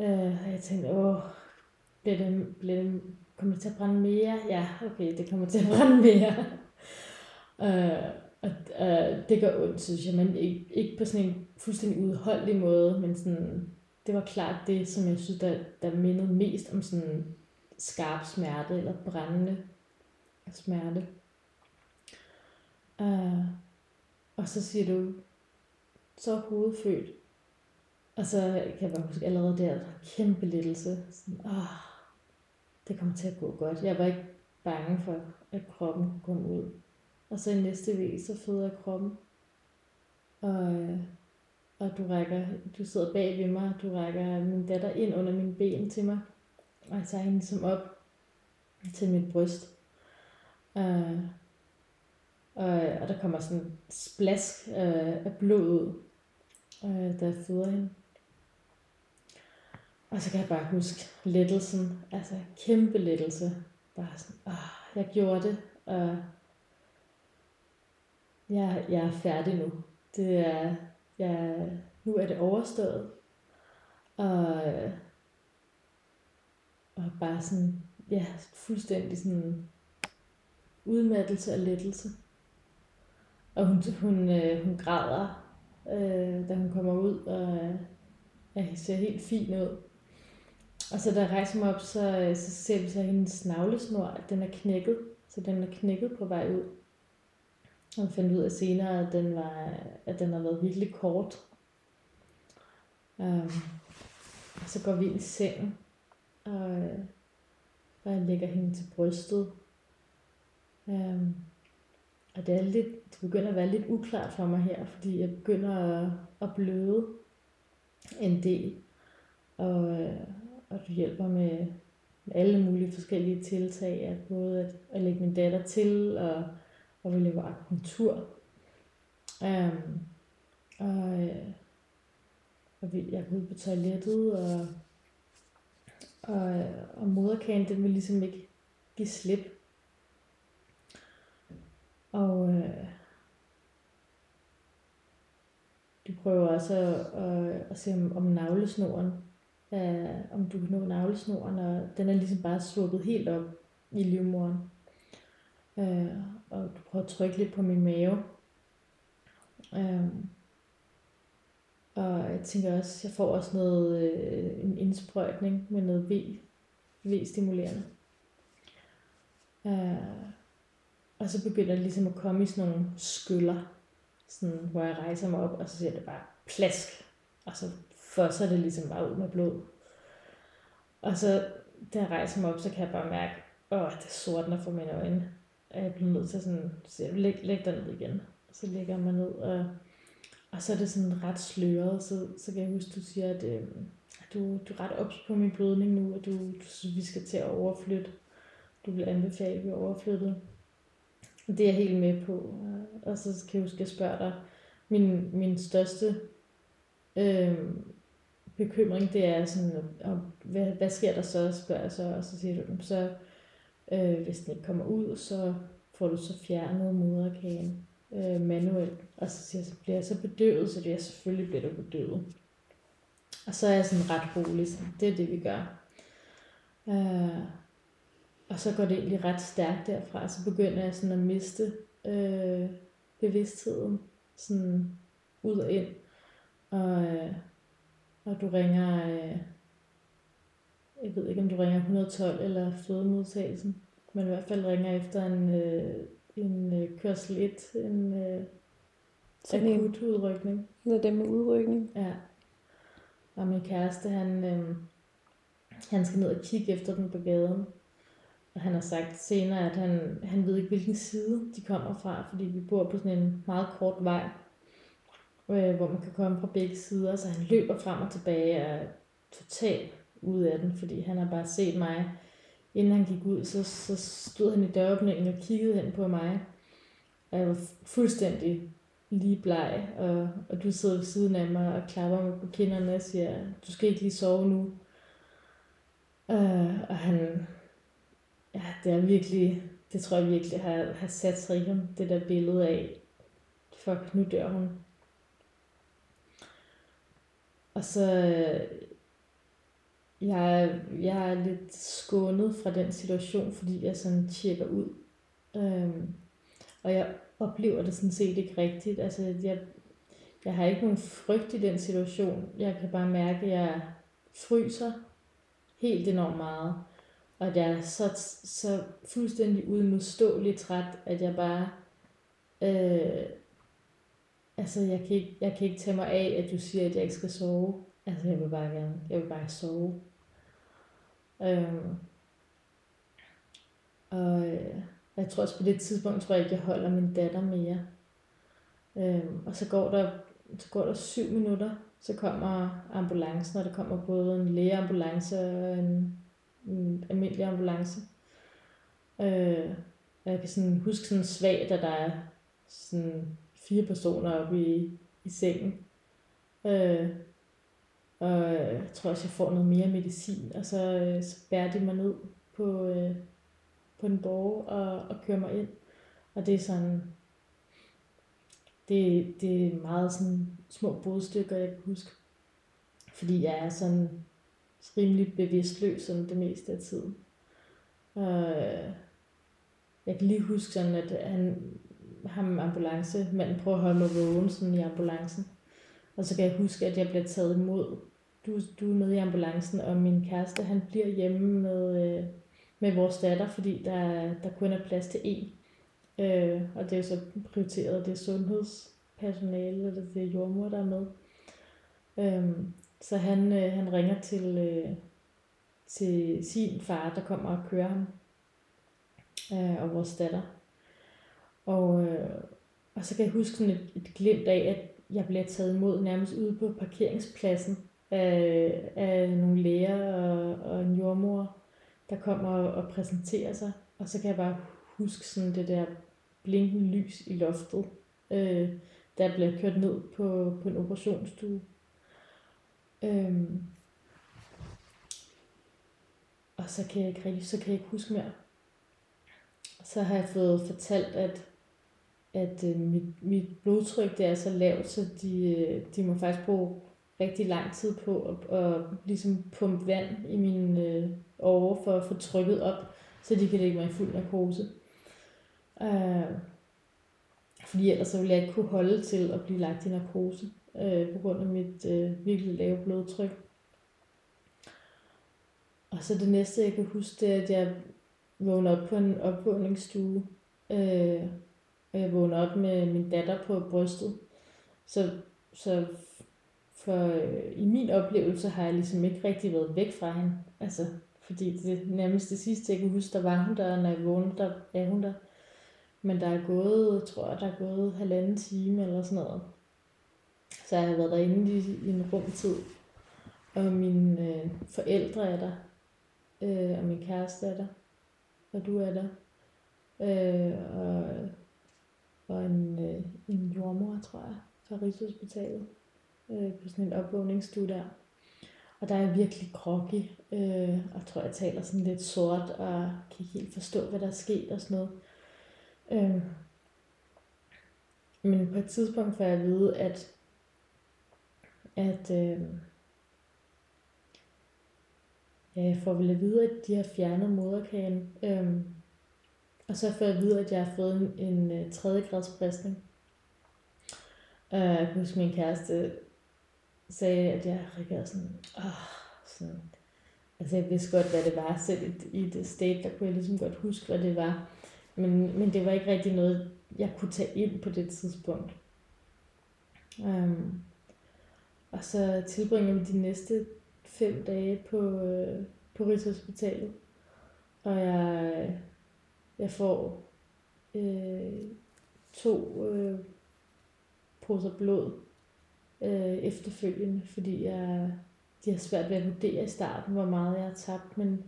øh, og jeg tænkte, åh, bliver det, bliver det, kommer det til at brænde mere? Ja, okay, det kommer til at brænde mere. øh, og øh, det gør ondt, synes jeg, men ikke, ikke på sådan en fuldstændig udholdelig måde, men sådan, det var klart det, som jeg synes, der, der mindede mest om sådan skarp smerte eller brændende smerte. Øh, og så siger du, så hovedfødt. Og så kan jeg bare huske allerede der, kæmpe lettelse. Sådan, åh, det kommer til at gå godt. Jeg var ikke bange for, at kroppen kunne komme ud. Og så i næste væg, så føder jeg kroppen. Og, øh, og du rækker, du sidder bag ved mig, du rækker min datter ind under mine ben til mig. Og jeg tager hende som op til mit bryst. Uh, og, og der kommer sådan en splask øh, af blod ud, øh, da jeg føder hende. Og så kan jeg bare huske lettelsen, altså kæmpe lettelse. Bare sådan, åh, jeg gjorde det, og jeg, jeg er færdig nu. Det er, jeg, nu er det overstået. Og, og bare sådan, ja, fuldstændig sådan udmattelse og lettelse. Og hun, hun, øh, hun græder, øh, da hun kommer ud, og øh, ser helt fin ud. Og så da jeg rejser mig op, så, øh, så ser vi så hendes navlesnor, at den er knækket. Så den er knækket på vej ud. Og fandt ud af senere, at den, var, at den har været virkelig kort. Um, og så går vi ind i sengen, og, øh, og jeg lægger hende til brystet. Um, og det, er lidt, det begynder at være lidt uklart for mig her, fordi jeg begynder at, at bløde en del. Og, øh, og du hjælper med, med alle mulige forskellige tiltag, at både at, at lægge min datter til, og, og vi laver akupunktur. Um, og, øh, og vi, jeg går ud på toilettet, og, og, øh, og moderkagen, den vil ligesom ikke give slip. Og øh, du prøver også at, at, at se om, om navlesnoren øh, om du kan nå navlesnoren, og den er ligesom bare sluppet helt op i livmoderen. Øh, og du prøver at trykke lidt på min mave. Øh, og jeg tænker også, jeg får også noget, øh, en indsprøjtning med noget V, V-stimulerende. Øh, og så begynder det ligesom at komme i sådan nogle skyller, sådan, hvor jeg rejser mig op, og så siger det bare plask, og så fosser så det ligesom bare ud med blod. Og så, da jeg rejser mig op, så kan jeg bare mærke, åh, det sortner for mine øjne. Og jeg bliver nødt til sådan, så jeg læg, læg dig ned igen. Og så lægger jeg mig ned, og, og så er det sådan ret sløret, så, så kan jeg huske, du siger, at øh, du, du er ret ops på min blødning nu, og du, du synes, vi skal til at overflytte. Du vil anbefale, at vi overflyttet. Det er jeg helt med på. Og så kan jeg huske, at jeg spørger dig, min, min største øh, bekymring, det er sådan, om, hvad, hvad sker der så, spørger jeg så, og så siger du, så øh, hvis den ikke kommer ud, så får du så fjernet moderkagen øh, manuelt. Og så siger jeg, så bliver jeg så bedøvet, så det er selvfølgelig bliver du bedøvet. Og så er jeg sådan ret rolig, så det er det, vi gør. Øh, og så går det egentlig ret stærkt derfra, så begynder jeg sådan at miste øh, bevidstheden, sådan ud og ind. Og, øh, og du ringer, øh, jeg ved ikke om du ringer 112 eller fødemodtagelsen, men i hvert fald ringer efter en, øh, en øh, kørsel 1, en øh, akut udrykning. Noget dem med udrykning. Ja. Og min kæreste, han, øh, han skal ned og kigge efter den på gaden. Og han har sagt senere, at han, han ved ikke, hvilken side de kommer fra, fordi vi bor på sådan en meget kort vej øh, hvor man kan komme fra begge sider, så han løber frem og tilbage og er totalt ude af den, fordi han har bare set mig. Inden han gik ud, så, så stod han i døråbningen og kiggede hen på mig. Og jeg var fuldstændig lige bleg, og, og du sidder ved siden af mig og klapper mig på kinderne og siger, du skal ikke lige sove nu. Øh, og han, ja, det er virkelig, det tror jeg virkelig har, har sat sig i ham, det der billede af, fuck, nu dør hun. Og så, øh, jeg, jeg er lidt skånet fra den situation, fordi jeg sådan tjekker ud. Øhm, og jeg oplever det sådan set ikke rigtigt. Altså, jeg, jeg har ikke nogen frygt i den situation. Jeg kan bare mærke, at jeg fryser helt enormt meget. Og jeg er så, så fuldstændig udmodståeligt træt, at jeg bare Øh, altså, jeg kan, ikke, jeg kan ikke tage mig af, at du siger, at jeg ikke skal sove. Altså, jeg vil bare gerne, jeg vil bare sove. Øhm, og øh, jeg tror også på det tidspunkt, tror jeg ikke, jeg holder min datter mere. Øhm, og så går der, så går der syv minutter, så kommer ambulancen, og der kommer både en lægeambulance og en, en almindelig ambulance. Øh, jeg kan sådan huske sådan svagt, at der er sådan fire personer oppe i, i sengen. Øh, og jeg tror også, jeg får noget mere medicin, og så, øh, så bærer de mig ned på, øh, på en borg og, og kører mig ind. Og det er sådan, det, det er meget sådan små brudstykker, jeg kan huske. Fordi jeg er sådan rimelig bevidstløs sådan det meste af tiden. Og øh, jeg kan lige huske sådan, at han, ham ambulance, manden prøver at holde mig vågen sådan i ambulancen. Og så kan jeg huske, at jeg bliver taget imod. Du, du er med i ambulancen, og min kæreste, han bliver hjemme med, øh, med vores datter, fordi der, der kun er plads til én. Øh, og det er jo så prioriteret, det er sundhedspersonale, eller det er jordmor, der er med. Øhm, så han, øh, han ringer til, øh, til sin far, der kommer og kører ham, øh, og vores datter. Og, øh, og så kan jeg huske sådan et, et glimt af, at jeg bliver taget imod nærmest ude på parkeringspladsen af, af nogle læger og, og en jordmor, der kommer og, og præsenterer sig. Og så kan jeg bare huske sådan det der blinkende lys i loftet, øh, der bliver kørt ned på, på en operationsstue. Øhm. Og så kan jeg ikke rigtig, så kan jeg ikke huske mere. Så har jeg fået fortalt, at at øh, mit, mit blodtryk det er så lavt, så de, øh, de må faktisk bruge rigtig lang tid på at, at ligesom pumpe vand i mine øh, åre for at få trykket op, så de kan lægge mig i fuld narkose. Øh, fordi ellers så ville jeg ikke kunne holde til at blive lagt i narkose øh, på grund af mit øh, virkelig lave blodtryk. Og så det næste, jeg kan huske, det er, at jeg vågner op på en opvågningsstue, øh, og jeg vågner op med min datter på brystet. Så, så for øh, i min oplevelse har jeg ligesom ikke rigtig været væk fra hende. Altså, fordi det nærmest det sidste, jeg kan huske, der var hun der, når jeg vågnede, der er hun der. Men der er gået, jeg tror jeg, der er gået halvanden time eller sådan noget. Så jeg har været derinde i, i en rumtid. Og mine øh, forældre er der. Øh, og min kæreste er der. Og du er der. Øh, og og en, øh, en jordmor, tror jeg, fra Rigshospitalet, øh, på sådan en opvågningsstue der. Og der er jeg virkelig groggy, øh, og tror, jeg taler sådan lidt sort, og kan ikke helt forstå, hvad der er sket og sådan noget. Øh, men på et tidspunkt får jeg at vide, at, at øh, ja, jeg får vel at vide, at de har fjernet moderkagen. Øh, og så får jeg at vide, at jeg har fået en, en, øh, tredje grads bristning. Uh, jeg kan huske, min kæreste sagde, at jeg reagerede sådan, åh, sådan, altså jeg vidste godt, hvad det var, selv i, i det state, der kunne jeg ligesom godt huske, hvad det var. Men, men det var ikke rigtig noget, jeg kunne tage ind på det tidspunkt. Um, og så tilbringer vi de næste fem dage på, øh, på Rigshospitalet. Og jeg jeg får øh, to øh, poser blod øh, efterfølgende, fordi jeg, de har svært ved at vurdere i starten, hvor meget jeg har tabt, men,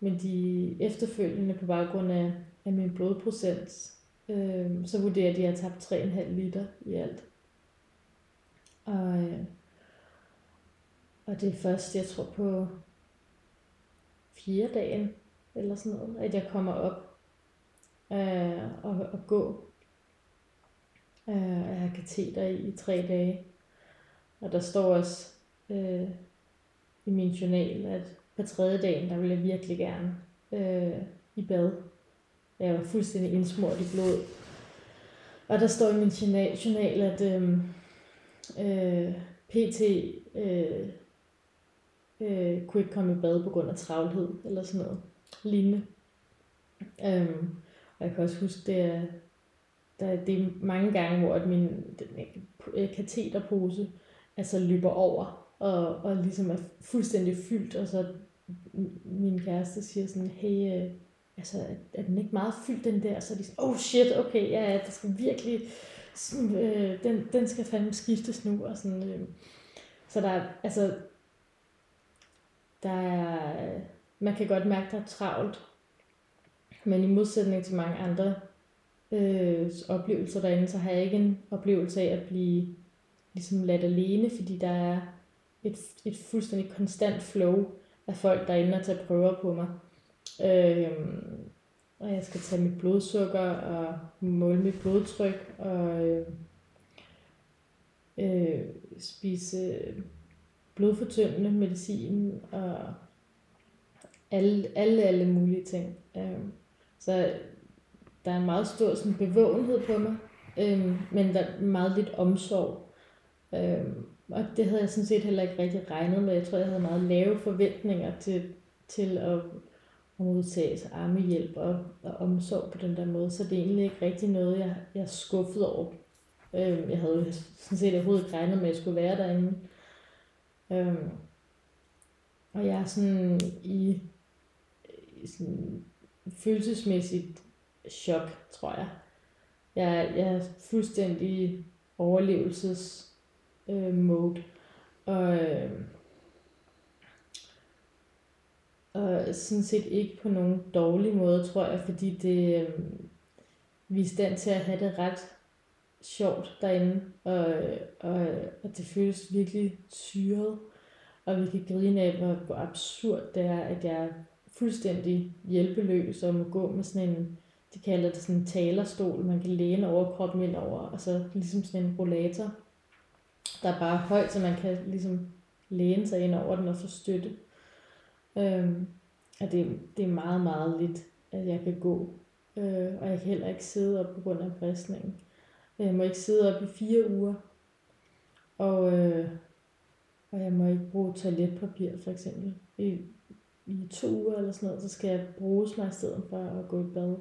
men de efterfølgende på baggrund af, af min blodprocent, øh, så vurderer de, at jeg har tabt 3,5 liter i alt. Og, øh, og det er først, jeg tror på fire dagen, eller sådan noget, at jeg kommer op øh, og, og gå. Øh, jeg har kateter i, i tre dage. Og der står også øh, i min journal, at på tredje dagen, der vil jeg virkelig gerne øh, i bad. Jeg var fuldstændig indsmurt i blod. Og der står i min journal, at øhm, øh, øh, PT øh, øh, kunne ikke komme i bad på grund af travlhed, eller sådan noget lignende. Øhm, og jeg kan også huske, det er, der, det er mange gange, hvor at min den, øh, øh kateterpose altså løber over, og, og ligesom er fuldstændig fyldt, og så min kæreste siger sådan, hey, øh, altså, er, er den ikke meget fyldt, den der? Så er de sådan, oh shit, okay, ja, det skal virkelig, øh, den, den skal fandme skiftes nu, og sådan, øh. Så der er, altså, der er, man kan godt mærke, der er travlt, men i modsætning til mange andre øh, oplevelser derinde, så har jeg ikke en oplevelse af at blive ligesom ladt alene, fordi der er et, et fuldstændig konstant flow af folk derinde og tager prøver på mig. Øh, og jeg skal tage mit blodsukker og måle mit blodtryk og øh, øh, spise blodfortyndende medicin og alle, alle, alle mulige ting. Øh, så der er en meget stor sådan, bevågenhed på mig, øh, men der er meget lidt omsorg. Øh, og det havde jeg sådan set heller ikke rigtig regnet med. Jeg tror, jeg havde meget lave forventninger til, til at, at modtage armehjælp og, og omsorg på den der måde. Så det er egentlig ikke rigtig noget, jeg, jeg er skuffet over. Øh, jeg havde sådan set overhovedet ikke regnet med, at jeg skulle være derinde. Øh, og jeg er sådan i, i sådan følelsesmæssigt chok, tror jeg. Jeg, jeg er fuldstændig overlevelses øh, mode. Og, øh, og sådan set ikke på nogen dårlig måde, tror jeg, fordi det, øh, vi er i stand til at have det ret sjovt derinde, og, og, og det føles virkelig syret, og vi kan grine af, hvor, hvor absurd det er, at jeg er fuldstændig hjælpeløs og må gå med sådan en, de kalder det sådan en talerstol, man kan læne over kroppen ind over, og så ligesom sådan en rollator der er bare højt, så man kan ligesom læne sig ind over den og få støtte. Øhm, og det, det er meget, meget lidt, at jeg kan gå. Øh, og jeg kan heller ikke sidde op på grund af bristningen. Jeg må ikke sidde op i fire uger. Og, øh, og jeg må ikke bruge toiletpapir for eksempel. I, I to uger eller sådan noget, så skal jeg bruge mig i stedet for at gå i bad.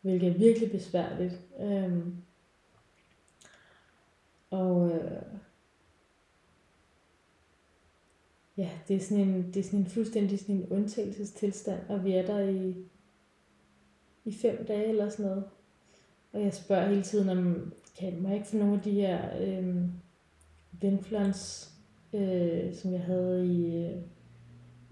Hvilket er virkelig besværligt. Øhm, og, øh, ja, det er sådan en, det er sådan en fuldstændig sådan en undtagelsestilstand, og vi er der i, i fem dage eller sådan noget. Og jeg spørger hele tiden, om kan jeg ikke få nogle af de her øh, venflons, øh, som jeg havde i, øh,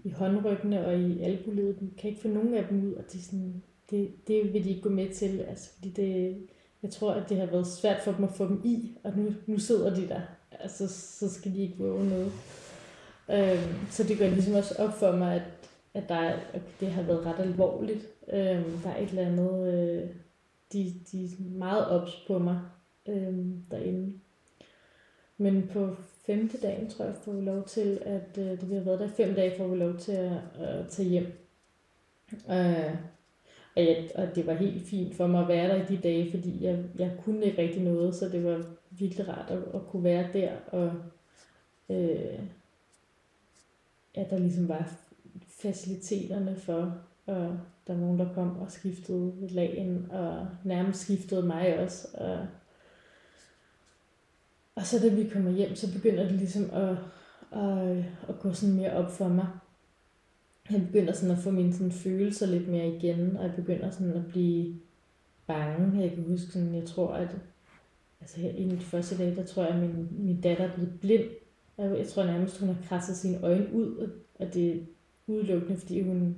i håndryggene og i albuledet, kan jeg ikke få nogen af dem ud, og det, sådan, det, det vil de ikke gå med til, altså, fordi det, jeg tror, at det har været svært for dem at få dem i, og nu, nu sidder de der, altså, så skal de ikke våge noget. Øh, så det gør ligesom også op for mig, at, at, der at det har været ret alvorligt. Øh, der er et eller andet, øh, de, de er meget ops på mig øhm, derinde. Men på femte dagen, tror jeg, får vi lov til, at øh, det vi har været der fem dage, får vi lov til at at tage hjem. Øh, og, jeg, og det var helt fint for mig at være der i de dage, fordi jeg, jeg kunne ikke rigtig noget, så det var virkelig rart at, at kunne være der og øh, at der ligesom var faciliteterne for, at der var nogen, der kom og skiftede lagen, og nærmest skiftede mig også. Og, og så da vi kommer hjem, så begynder det ligesom at, at, at gå sådan mere op for mig. Jeg begynder sådan at få mine sådan følelser lidt mere igen, og jeg begynder sådan at blive bange. Jeg kan huske sådan, jeg tror, at altså her i de første dage, der tror jeg, at min, min datter er blevet blind jeg tror nærmest, hun har krasset sine øjne ud, og det er udelukkende, fordi hun,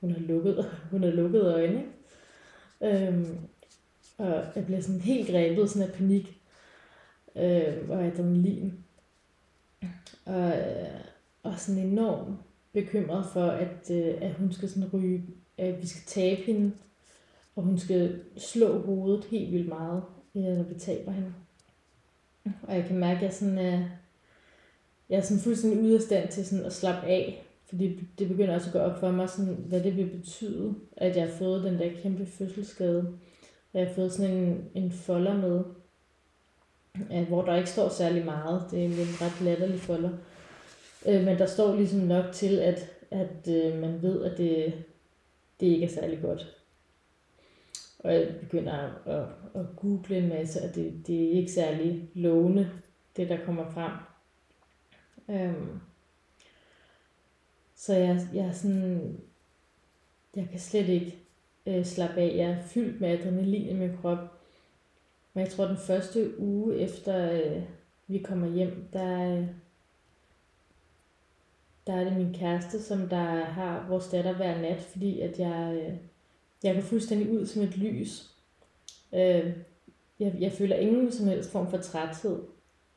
hun har lukket, hun har lukket øjne. Øhm, og jeg bliver sådan helt grebet sådan af panik øh, og adrenalin. Og, og sådan enormt bekymret for, at, øh, at hun skal sådan ryge, at vi skal tabe hende, og hun skal slå hovedet helt vildt meget, når vi taber hende. Og jeg kan mærke, at jeg sådan er, jeg er sådan fuldstændig ude af stand til sådan at slappe af, fordi det begynder også at gå op for mig, sådan, hvad det vil betyde, at jeg har fået den der kæmpe fødselsskade. Jeg har fået sådan en, en folder med, at, hvor der ikke står særlig meget. Det er en ret latterlig folder. Øh, men der står ligesom nok til, at, at øh, man ved, at det, det ikke er særlig godt. Og jeg begynder at, at, at google en masse, og det, det er ikke særlig lovende, det der kommer frem. Øhm, så jeg, jeg er sådan, jeg kan slet ikke øh, slappe af. Jeg er fyldt med adrenalin i min krop. Men jeg tror, den første uge efter øh, vi kommer hjem, der, øh, der er det min kæreste, som der har vores datter hver nat, fordi at jeg, øh, jeg går fuldstændig ud som et lys. Øh, jeg, jeg føler ingen som helst form for træthed.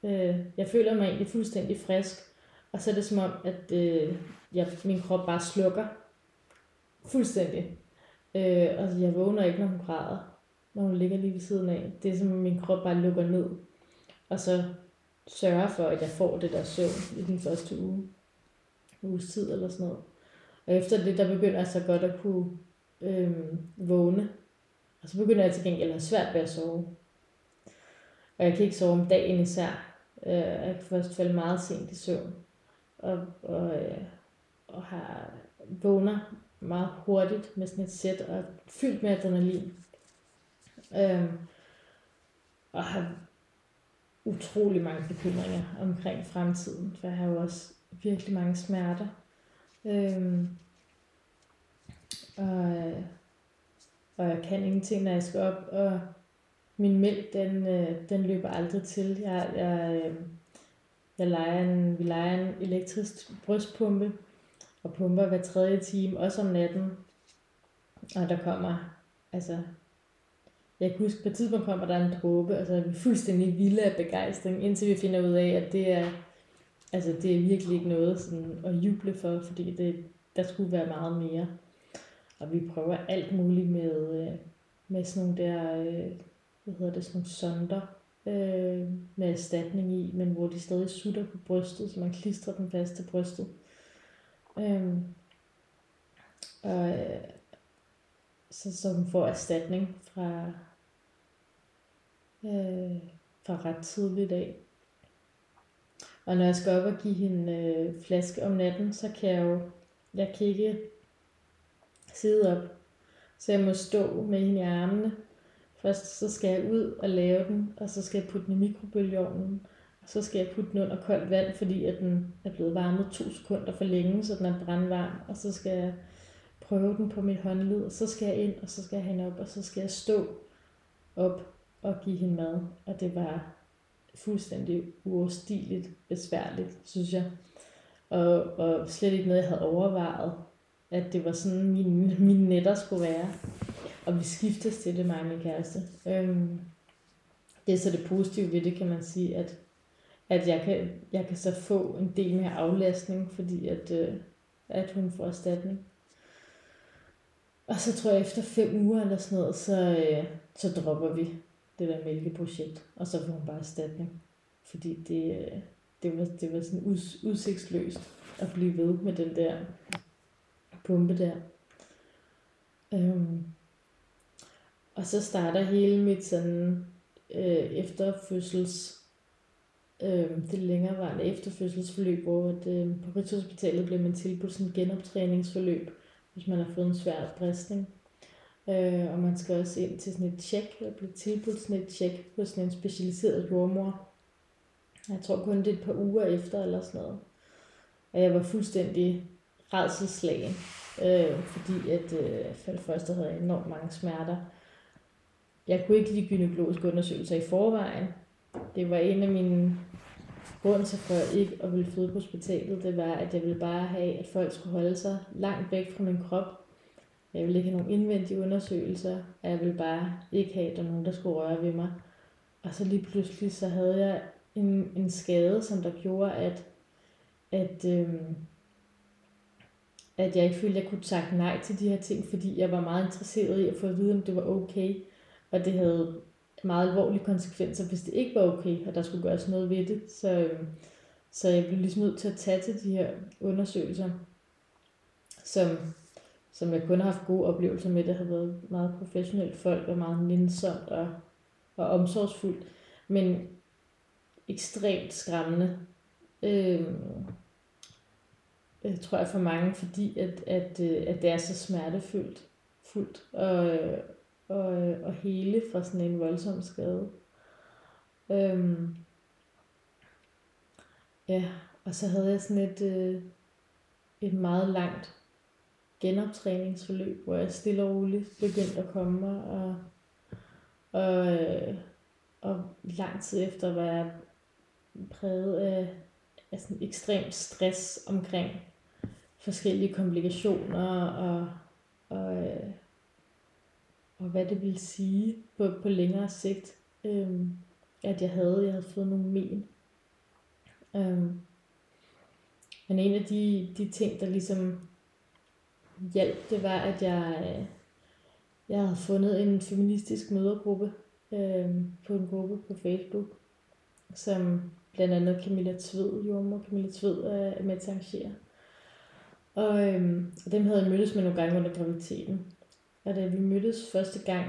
Øh, jeg føler mig egentlig fuldstændig frisk. Og så er det som om, at øh, jeg, min krop bare slukker. Fuldstændig. Øh, og jeg vågner ikke, når hun græder. Når hun ligger lige ved siden af. Det er som om min krop bare lukker ned. Og så sørger for, at jeg får det der søvn i den første uge. Uges tid eller sådan noget. Og efter det, der begynder jeg så godt at kunne øh, vågne. Og så begynder jeg til gengæld at have svært ved at sove. Og jeg kan ikke sove om dagen især. Øh, jeg kan først falde meget sent i søvn. Og, og, øh, og har vågner meget hurtigt med sådan et sæt og fyldt med adrenalin. Øhm, og har utrolig mange bekymringer omkring fremtiden, for jeg har jo også virkelig mange smerter. Øhm, øh, og, og jeg kan ingenting, når jeg skal op, og min mælk, den, øh, den løber aldrig til. Jeg, jeg, øh, jeg leger en, vi leger en elektrisk brystpumpe, og pumper hver tredje time, også om natten. Og der kommer, altså, jeg kan huske, på et tidspunkt kommer der en dråbe, og så er vi fuldstændig vilde af begejstring, indtil vi finder ud af, at det er, altså, det er virkelig ikke noget sådan at juble for, fordi det, der skulle være meget mere. Og vi prøver alt muligt med, øh, med sådan nogle der, øh, hvad hedder det, sådan nogle sonder øh, med erstatning i, men hvor de stadig sutter på brystet, så man klistrer den fast til brystet. Øh, og øh, så, så får erstatning fra, øh, fra ret tidligt af. Og når jeg skal op og give hende øh, flaske om natten, så kan jeg jo, jeg kan ikke sidde op. Så jeg må stå med hende i armene. Først så skal jeg ud og lave den, og så skal jeg putte den i mikrobølgeovnen. Og så skal jeg putte den under koldt vand, fordi at den er blevet varmet to sekunder for længe, så den er brandvarm. Og så skal jeg prøve den på mit håndled, og så skal jeg ind, og så skal jeg hende op, og så skal jeg stå op og give hende mad. Og det var fuldstændig uoverstigeligt besværligt, synes jeg. Og, og slet ikke noget, jeg havde overvejet at det var sådan, min, mine netter skulle være. Og vi skiftes til det, mig og min kæreste. Øhm, det er så det positive ved det, kan man sige, at, at jeg, kan, jeg kan så få en del mere aflastning, fordi at, øh, at hun får erstatning. Og så tror jeg, efter fem uger eller sådan noget, så, øh, så dropper vi det der mælkeprojekt, og så får hun bare erstatning. Fordi det, øh, det, var, det var sådan us, udsigtsløst at blive ved med den der pumpe der. Øhm, og så starter hele mit sådan øh, efterfødsels, øh, det længerevarende efterfødselsforløb, hvor at, øh, på Rigshospitalet bliver man tilbudt sådan genoptræningsforløb, hvis man har fået en svær bristning. Øh, og man skal også ind til sådan et tjek, og blive tilbudt sådan et tjek hos sådan en specialiseret jordmor. Jeg tror kun det er et par uger efter eller sådan noget. Og jeg var fuldstændig redselslagen, øh, fordi at øh, for det første havde jeg enormt mange smerter. Jeg kunne ikke lide gynækologiske undersøgelser i forvejen. Det var en af mine grund til for ikke at ville føde på hospitalet, det var, at jeg ville bare have, at folk skulle holde sig langt væk fra min krop. Jeg ville ikke have nogen indvendige undersøgelser, og jeg ville bare ikke have, at der var nogen, der skulle røre ved mig. Og så lige pludselig, så havde jeg en, en skade, som der gjorde, at, at øhm, at jeg ikke følte, at jeg kunne takke nej til de her ting, fordi jeg var meget interesseret i at få at vide, om det var okay. Og det havde meget alvorlige konsekvenser, hvis det ikke var okay, og der skulle gøres noget ved det. Så, øhm, så jeg blev ligesom nødt til at tage til de her undersøgelser, som, som jeg kun har haft gode oplevelser med. Det har været meget professionelt folk, og meget nænsomt og, og omsorgsfuldt, men ekstremt skræmmende. Øhm, øh, tror jeg for mange, fordi at, at, øh, at det er så smertefuldt. Fuldt. Og, øh, og, øh, og hele fra sådan en voldsom skade. Øhm, ja, og så havde jeg sådan et, øh, et meget langt genoptræningsforløb, hvor jeg stille og roligt begyndte at komme og, og, øh, og lang tid efter var jeg præget af, af sådan ekstrem stress omkring forskellige komplikationer og, og, øh, og hvad det ville sige på, på længere sigt, øhm, at jeg havde, jeg havde fået nogle men. Øhm, men en af de, de ting, der ligesom hjalp, det var, at jeg, jeg havde fundet en feministisk mødergruppe øh, på en gruppe på Facebook, som blandt andet Camilla Tved, jordmor Camilla Tved, øh, er med til at arrangere. Og, øhm, og dem havde jeg mødtes med nogle gange under graviditeten. Og da vi mødtes første gang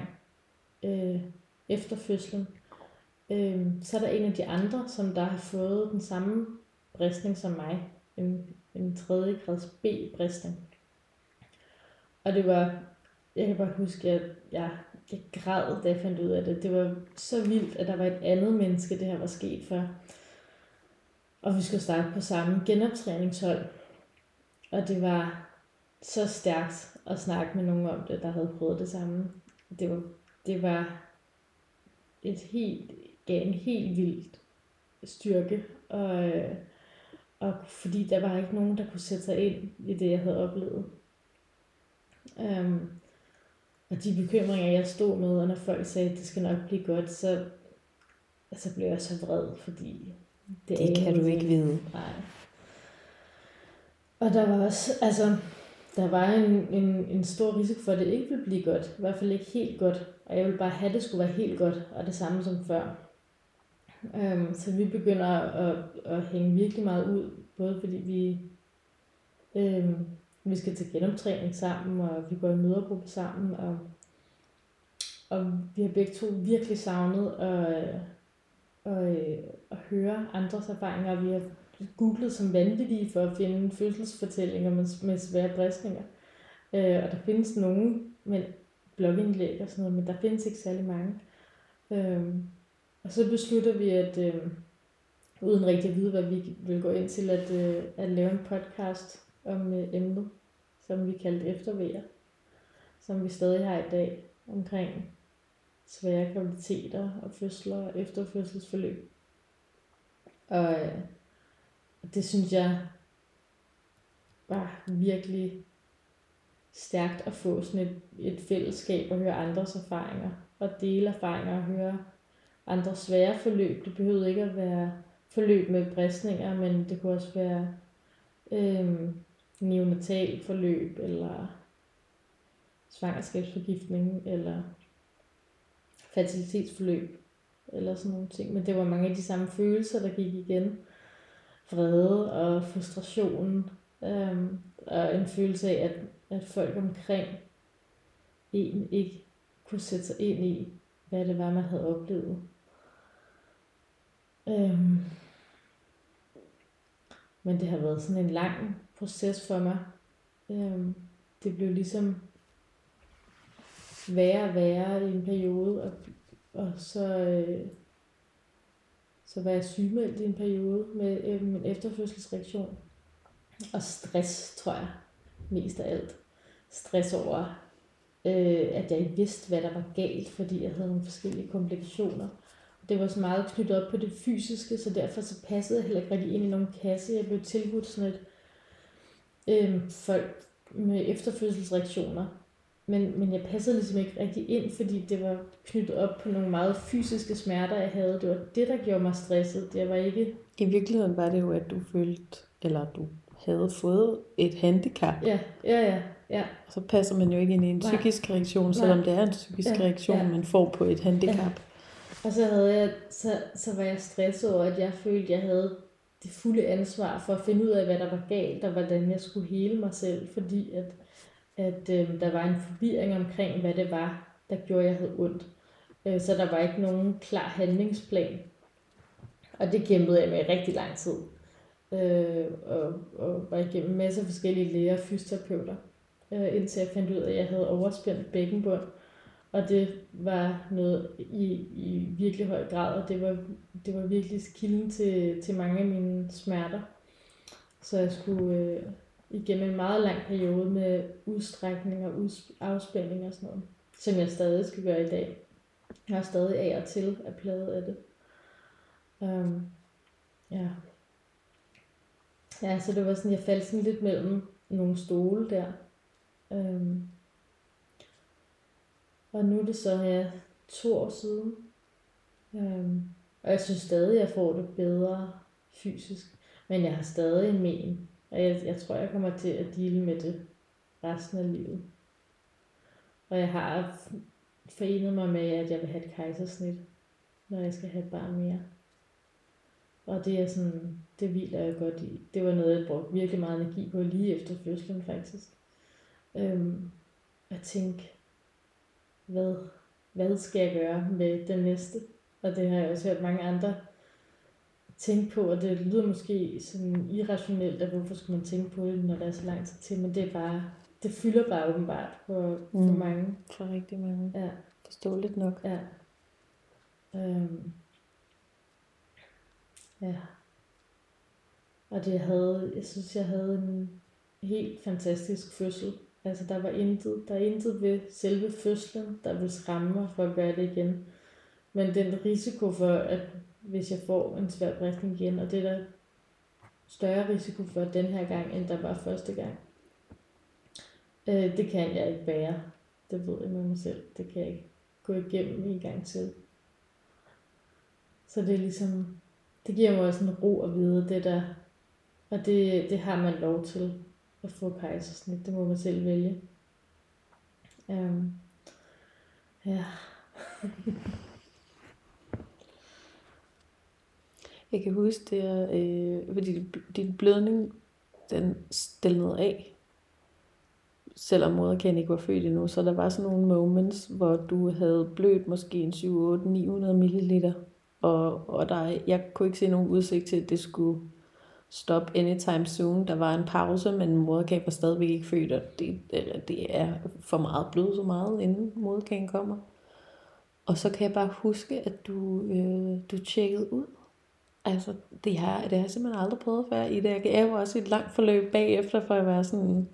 øh, efter fødslen, øh, så er der en af de andre, som der har fået den samme bristning som mig. En, en tredje grads B-bristning. Og det var, jeg kan bare huske, at jeg, jeg græd, da jeg fandt ud af det. Det var så vildt, at der var et andet menneske, det her var sket for. Og vi skulle starte på samme genoptræningshold. Og det var så stærkt at snakke med nogen om det, der havde prøvet det samme. Det var, det var et helt, gav en helt vildt styrke. Og, og fordi der var ikke nogen, der kunne sætte sig ind i det, jeg havde oplevet. Um, og de bekymringer, jeg stod med, og når folk sagde, at det skal nok blive godt, så altså blev jeg så vred, fordi det, det kan du ikke vide. Nej. Og der var også, altså, der var en, en, en stor risiko for, at det ikke ville blive godt. I hvert fald ikke helt godt. Og jeg ville bare have, at det skulle være helt godt, og det samme som før. Øhm, så vi begynder at, at hænge virkelig meget ud, både fordi vi øhm, vi skal til genoptræning sammen, og vi går i mødergruppe sammen, og, og vi har begge to virkelig savnet at, at, øh, at høre andres erfaringer. Vi har googlet som vanvittige for at finde fødselsfortællinger med, med svære bristninger. Øh, og der findes nogle men blogindlæg og sådan noget, men der findes ikke særlig mange. Øh, og så beslutter vi, at øh, uden rigtig at vide, hvad vi vil gå ind til, at, øh, at lave en podcast om øh, emnet, som vi kaldte eftervejer, som vi stadig har i dag, omkring svære graviditeter og fødsler og efterfødselsforløb. Og øh, det synes jeg var virkelig stærkt at få sådan et, et fællesskab og høre andres erfaringer og dele erfaringer og høre andre svære forløb. Det behøvede ikke at være forløb med bristninger, men det kunne også være øh, neonatal forløb, eller svangerskabsforgiftning, eller fertilitetsforløb, eller sådan nogle ting. Men det var mange af de samme følelser, der gik igen. Vrede og frustration, øh, og en følelse af, at, at folk omkring en ikke kunne sætte sig ind i, hvad det var, man havde oplevet. Øhm, men det har været sådan en lang proces for mig. Øhm, det blev ligesom værre og værre i en periode, og, og så, øh, så var jeg sygemeldt i en periode med øh, min efterfødselsreaktion. Og stress, tror jeg, mest af alt. Stress over, øh, at jeg ikke vidste, hvad der var galt, fordi jeg havde nogle forskellige komplikationer. Det var så meget knyttet op på det fysiske, så derfor så passede jeg heller ikke rigtig ind i nogen kasse. Jeg blev tilbudt sådan et øh, folk med efterfødselsreaktioner. Men, men jeg passede ligesom ikke rigtig ind, fordi det var knyttet op på nogle meget fysiske smerter, jeg havde. Det var det, der gjorde mig stresset. Det var ikke... I virkeligheden var det jo, at du følte, eller du havde fået et handicap. Ja, ja, ja. ja. Og så passer man jo ikke ind i en Nej. psykisk reaktion, selvom Nej. det er en psykisk ja, reaktion, ja. man får på et handicap. Ja. Og så, havde jeg, så, så var jeg stresset over, at jeg følte, at jeg havde det fulde ansvar for at finde ud af, hvad der var galt, og hvordan jeg skulle hele mig selv, fordi at, at øh, der var en forvirring omkring, hvad det var, der gjorde, at jeg havde ondt. Øh, så der var ikke nogen klar handlingsplan. Og det kæmpede jeg med i rigtig lang tid. Øh, og, og var igennem en masse forskellige læger og fysioterapeuter, øh, indtil jeg fandt ud af, at jeg havde overspændt bækkenbund. Og det var noget i, i virkelig høj grad, og det var, det var virkelig kilden til, til mange af mine smerter. Så jeg skulle øh, igennem en meget lang periode med udstrækning og afspænding og sådan noget, som jeg stadig skal gøre i dag. Jeg har stadig af og til at plade af det. Um, ja. Ja, så det var sådan, jeg faldt sådan lidt mellem nogle stole der. Um, og nu er det så ja, to år siden. Um, og jeg synes stadig, at jeg får det bedre fysisk. Men jeg har stadig en men. Og jeg, jeg tror, jeg kommer til at dele med det resten af livet. Og jeg har forenet mig med, at jeg vil have et kejsersnit, når jeg skal have et barn mere. Og det er sådan, det hviler jeg godt i. Det var noget, jeg brugte virkelig meget energi på lige efter fødslen faktisk. Øhm, at tænke, hvad, hvad skal jeg gøre med den næste? Og det har jeg også hørt mange andre tænke på, og det lyder måske sådan irrationelt, at hvorfor skulle man tænke på det, når der er så lang tid til, men det er bare, det fylder bare åbenbart for, for Mm. mange. For rigtig mange. Ja, Forståeligt nok. ja. Øhm. Ja. Og det havde, jeg synes, jeg havde en helt fantastisk fødsel. Altså, der var intet, der er intet ved selve fødslen, der vil skræmme mig for at gøre det igen. Men den risiko for, at hvis jeg får en svær bristning igen, og det er der større risiko for den her gang, end der var første gang. Øh, det kan jeg ikke bære. Det ved jeg med mig selv. Det kan jeg ikke gå igennem en gang til. Så det er ligesom, det giver mig også en ro at vide, det der, og det, det har man lov til at få kejsersnit. Det må man selv vælge. Um, ja. Jeg kan huske det, øh, fordi din blødning, den stillede af. Selvom moderkagen ikke var født endnu, så der var sådan nogle moments, hvor du havde blødt måske en 7, 8, 900 ml. Og, og der, jeg kunne ikke se nogen udsigt til, at det skulle stoppe anytime soon. Der var en pause, men moderkagen var stadigvæk ikke født, og det, det er for meget blød så meget, inden moderkagen kommer. Og så kan jeg bare huske, at du, øh, du tjekkede ud. Altså, det har, det har jeg simpelthen aldrig prøvet før i det. Jeg var også i et langt forløb bagefter, for at være sådan,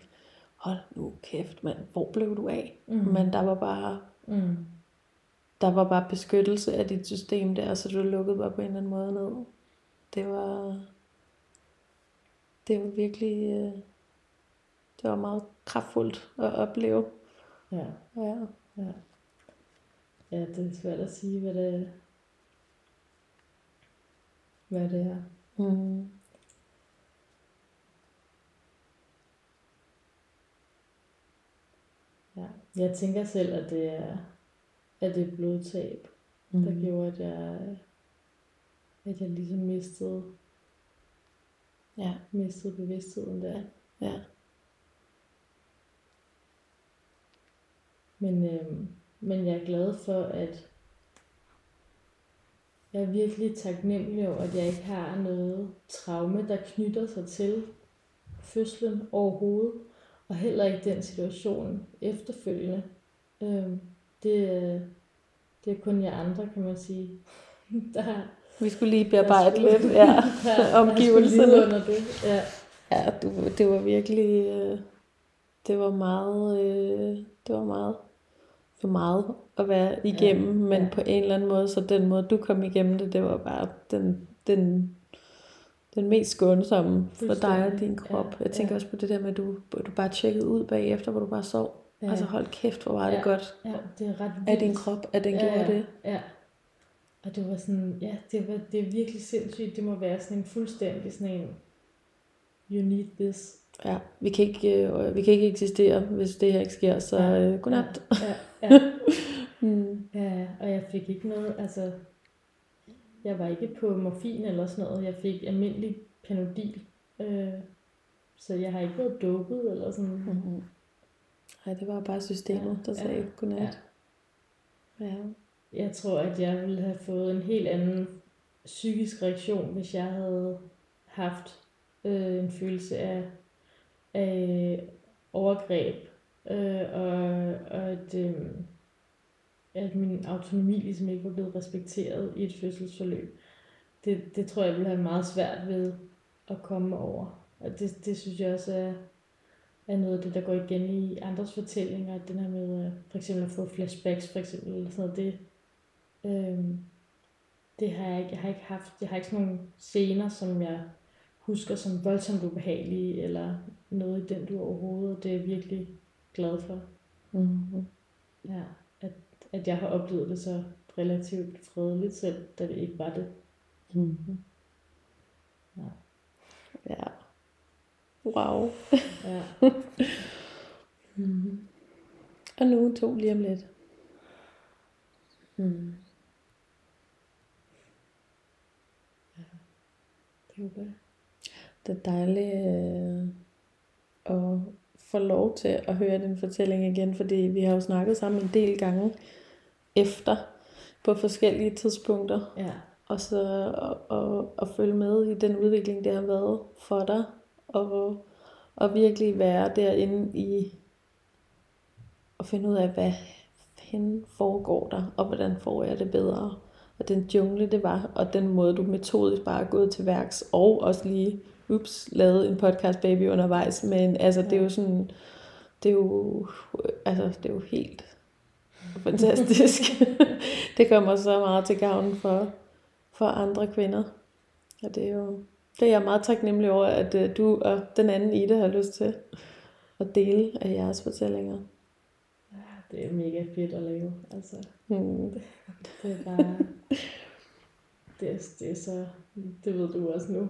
hold nu kæft, mand, hvor blev du af? Mm. Men der var bare, Mm. der var bare beskyttelse af dit system der, så du lukkede bare på en eller anden måde ned. Det var, det var virkelig, øh, det var meget kraftfuldt at opleve. Ja. Ja. Ja. Ja, det er svært at sige, hvad det. Hvad det er. Mm. Ja. Jeg tænker selv, at det er, at det er blodtab, mm. der gjorde, at jeg, at jeg ligesom mistede, Ja, mistede bevidstheden der. ja. Men, øhm, men jeg er glad for, at jeg er virkelig taknemmelig over, at jeg ikke har noget traume, der knytter sig til fødslen overhovedet, og heller ikke den situation efterfølgende. Øhm, det, det er kun jer andre, kan man sige, der, Vi skulle lige bearbejde der lidt, skulle- ja, der, der omgivelserne. skulle lide under det. Ja. Ja, du, det var virkelig, øh, det var meget, øh, det var meget for meget at være igennem, Ja, men ja. på en eller anden måde, så den måde du kom igennem det, det var bare den, den, den mest skånsomme for dig og din krop. ja, Jeg tænker ja. også på det der med, at du, du bare tjekkede ud bagefter, hvor du bare sov. Ja. Altså hold kæft, hvor var det Ja. godt Ja, det er ret af din vildt. krop, at den ja, gjorde det. Ja. Og det var sådan, ja, det, var, det er virkelig sindssygt. Det må være sådan en fuldstændig sådan en, you need this. Ja, vi kan ikke, øh, vi kan ikke eksistere, hvis det her ikke sker, så øh, godnat. Ja, ja, ja. Mm. ja, og jeg fik ikke noget, altså, jeg var ikke på morfin eller sådan noget. Jeg fik almindelig panodil. Øh, så jeg har ikke været dopet eller sådan. Mm-hmm. Nej, det var bare systemet, der Ja, sagde ja, godnat. Ja. Jeg tror, at jeg ville have fået en helt anden psykisk reaktion, hvis jeg havde haft øh, en følelse af, af overgreb. Øh, og, og at, øh, at min autonomi ligesom ikke var blevet respekteret i et fødselsforløb. Det, det tror jeg vil have meget svært ved at komme over. Og det, det synes jeg også er, er noget af det, der går igen i andres fortællinger. At Den her med øh, for eksempel at få flashbacks, for eksempel, eller sådan noget. Det, øh, det har jeg ikke, jeg har ikke haft. Jeg har ikke sådan nogle scener, som jeg husker som voldsomt ubehagelige, eller noget i den du overhovedet. Det er virkelig glad for. Mm-hmm. Ja, at, at jeg har oplevet det så relativt fredeligt selv, da det ikke var det. Mm-hmm. Ja. Ja. Wow. Ja. Mm. Og nu to lige om lidt. Mm. Det håber jeg. Det er dejligt øh, at få lov til at høre din fortælling igen, fordi vi har jo snakket sammen en del gange efter på forskellige tidspunkter, Ja. og så at, at, at følge med i den udvikling, det har været for dig, og, og virkelig være derinde i at finde ud af, hvad hen foregår der, og hvordan får jeg det bedre. Og den jungle, det var, og den måde, du metodisk bare er gået til værks, og også lige, ups, lavet en podcast baby undervejs, men altså, det er jo sådan, det er jo, altså, det er jo helt fantastisk. det kommer så meget til gavn for, for andre kvinder. Og det er jo, det er jeg meget taknemmelig over, at øh, du og den anden Ida har lyst til at dele af jeres fortællinger. Ja, det er mega fedt at lave. Altså, Hmm. det er bare... Det er, det er så... Det ved du også nu.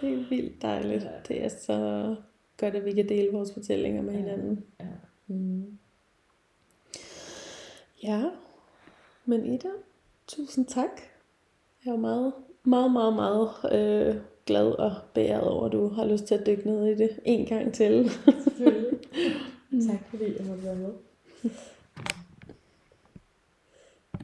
Det er vildt dejligt. Ja. Det er så godt, at vi kan dele vores fortællinger med Ja. hinanden. Ja. Mm. Ja, men Ida, tusind tak. Jeg er meget, meget, meget, meget øh, glad og beæret over, at du har lyst til at dykke ned i det en gang til. Selvfølgelig. tak fordi jeg måtte være med.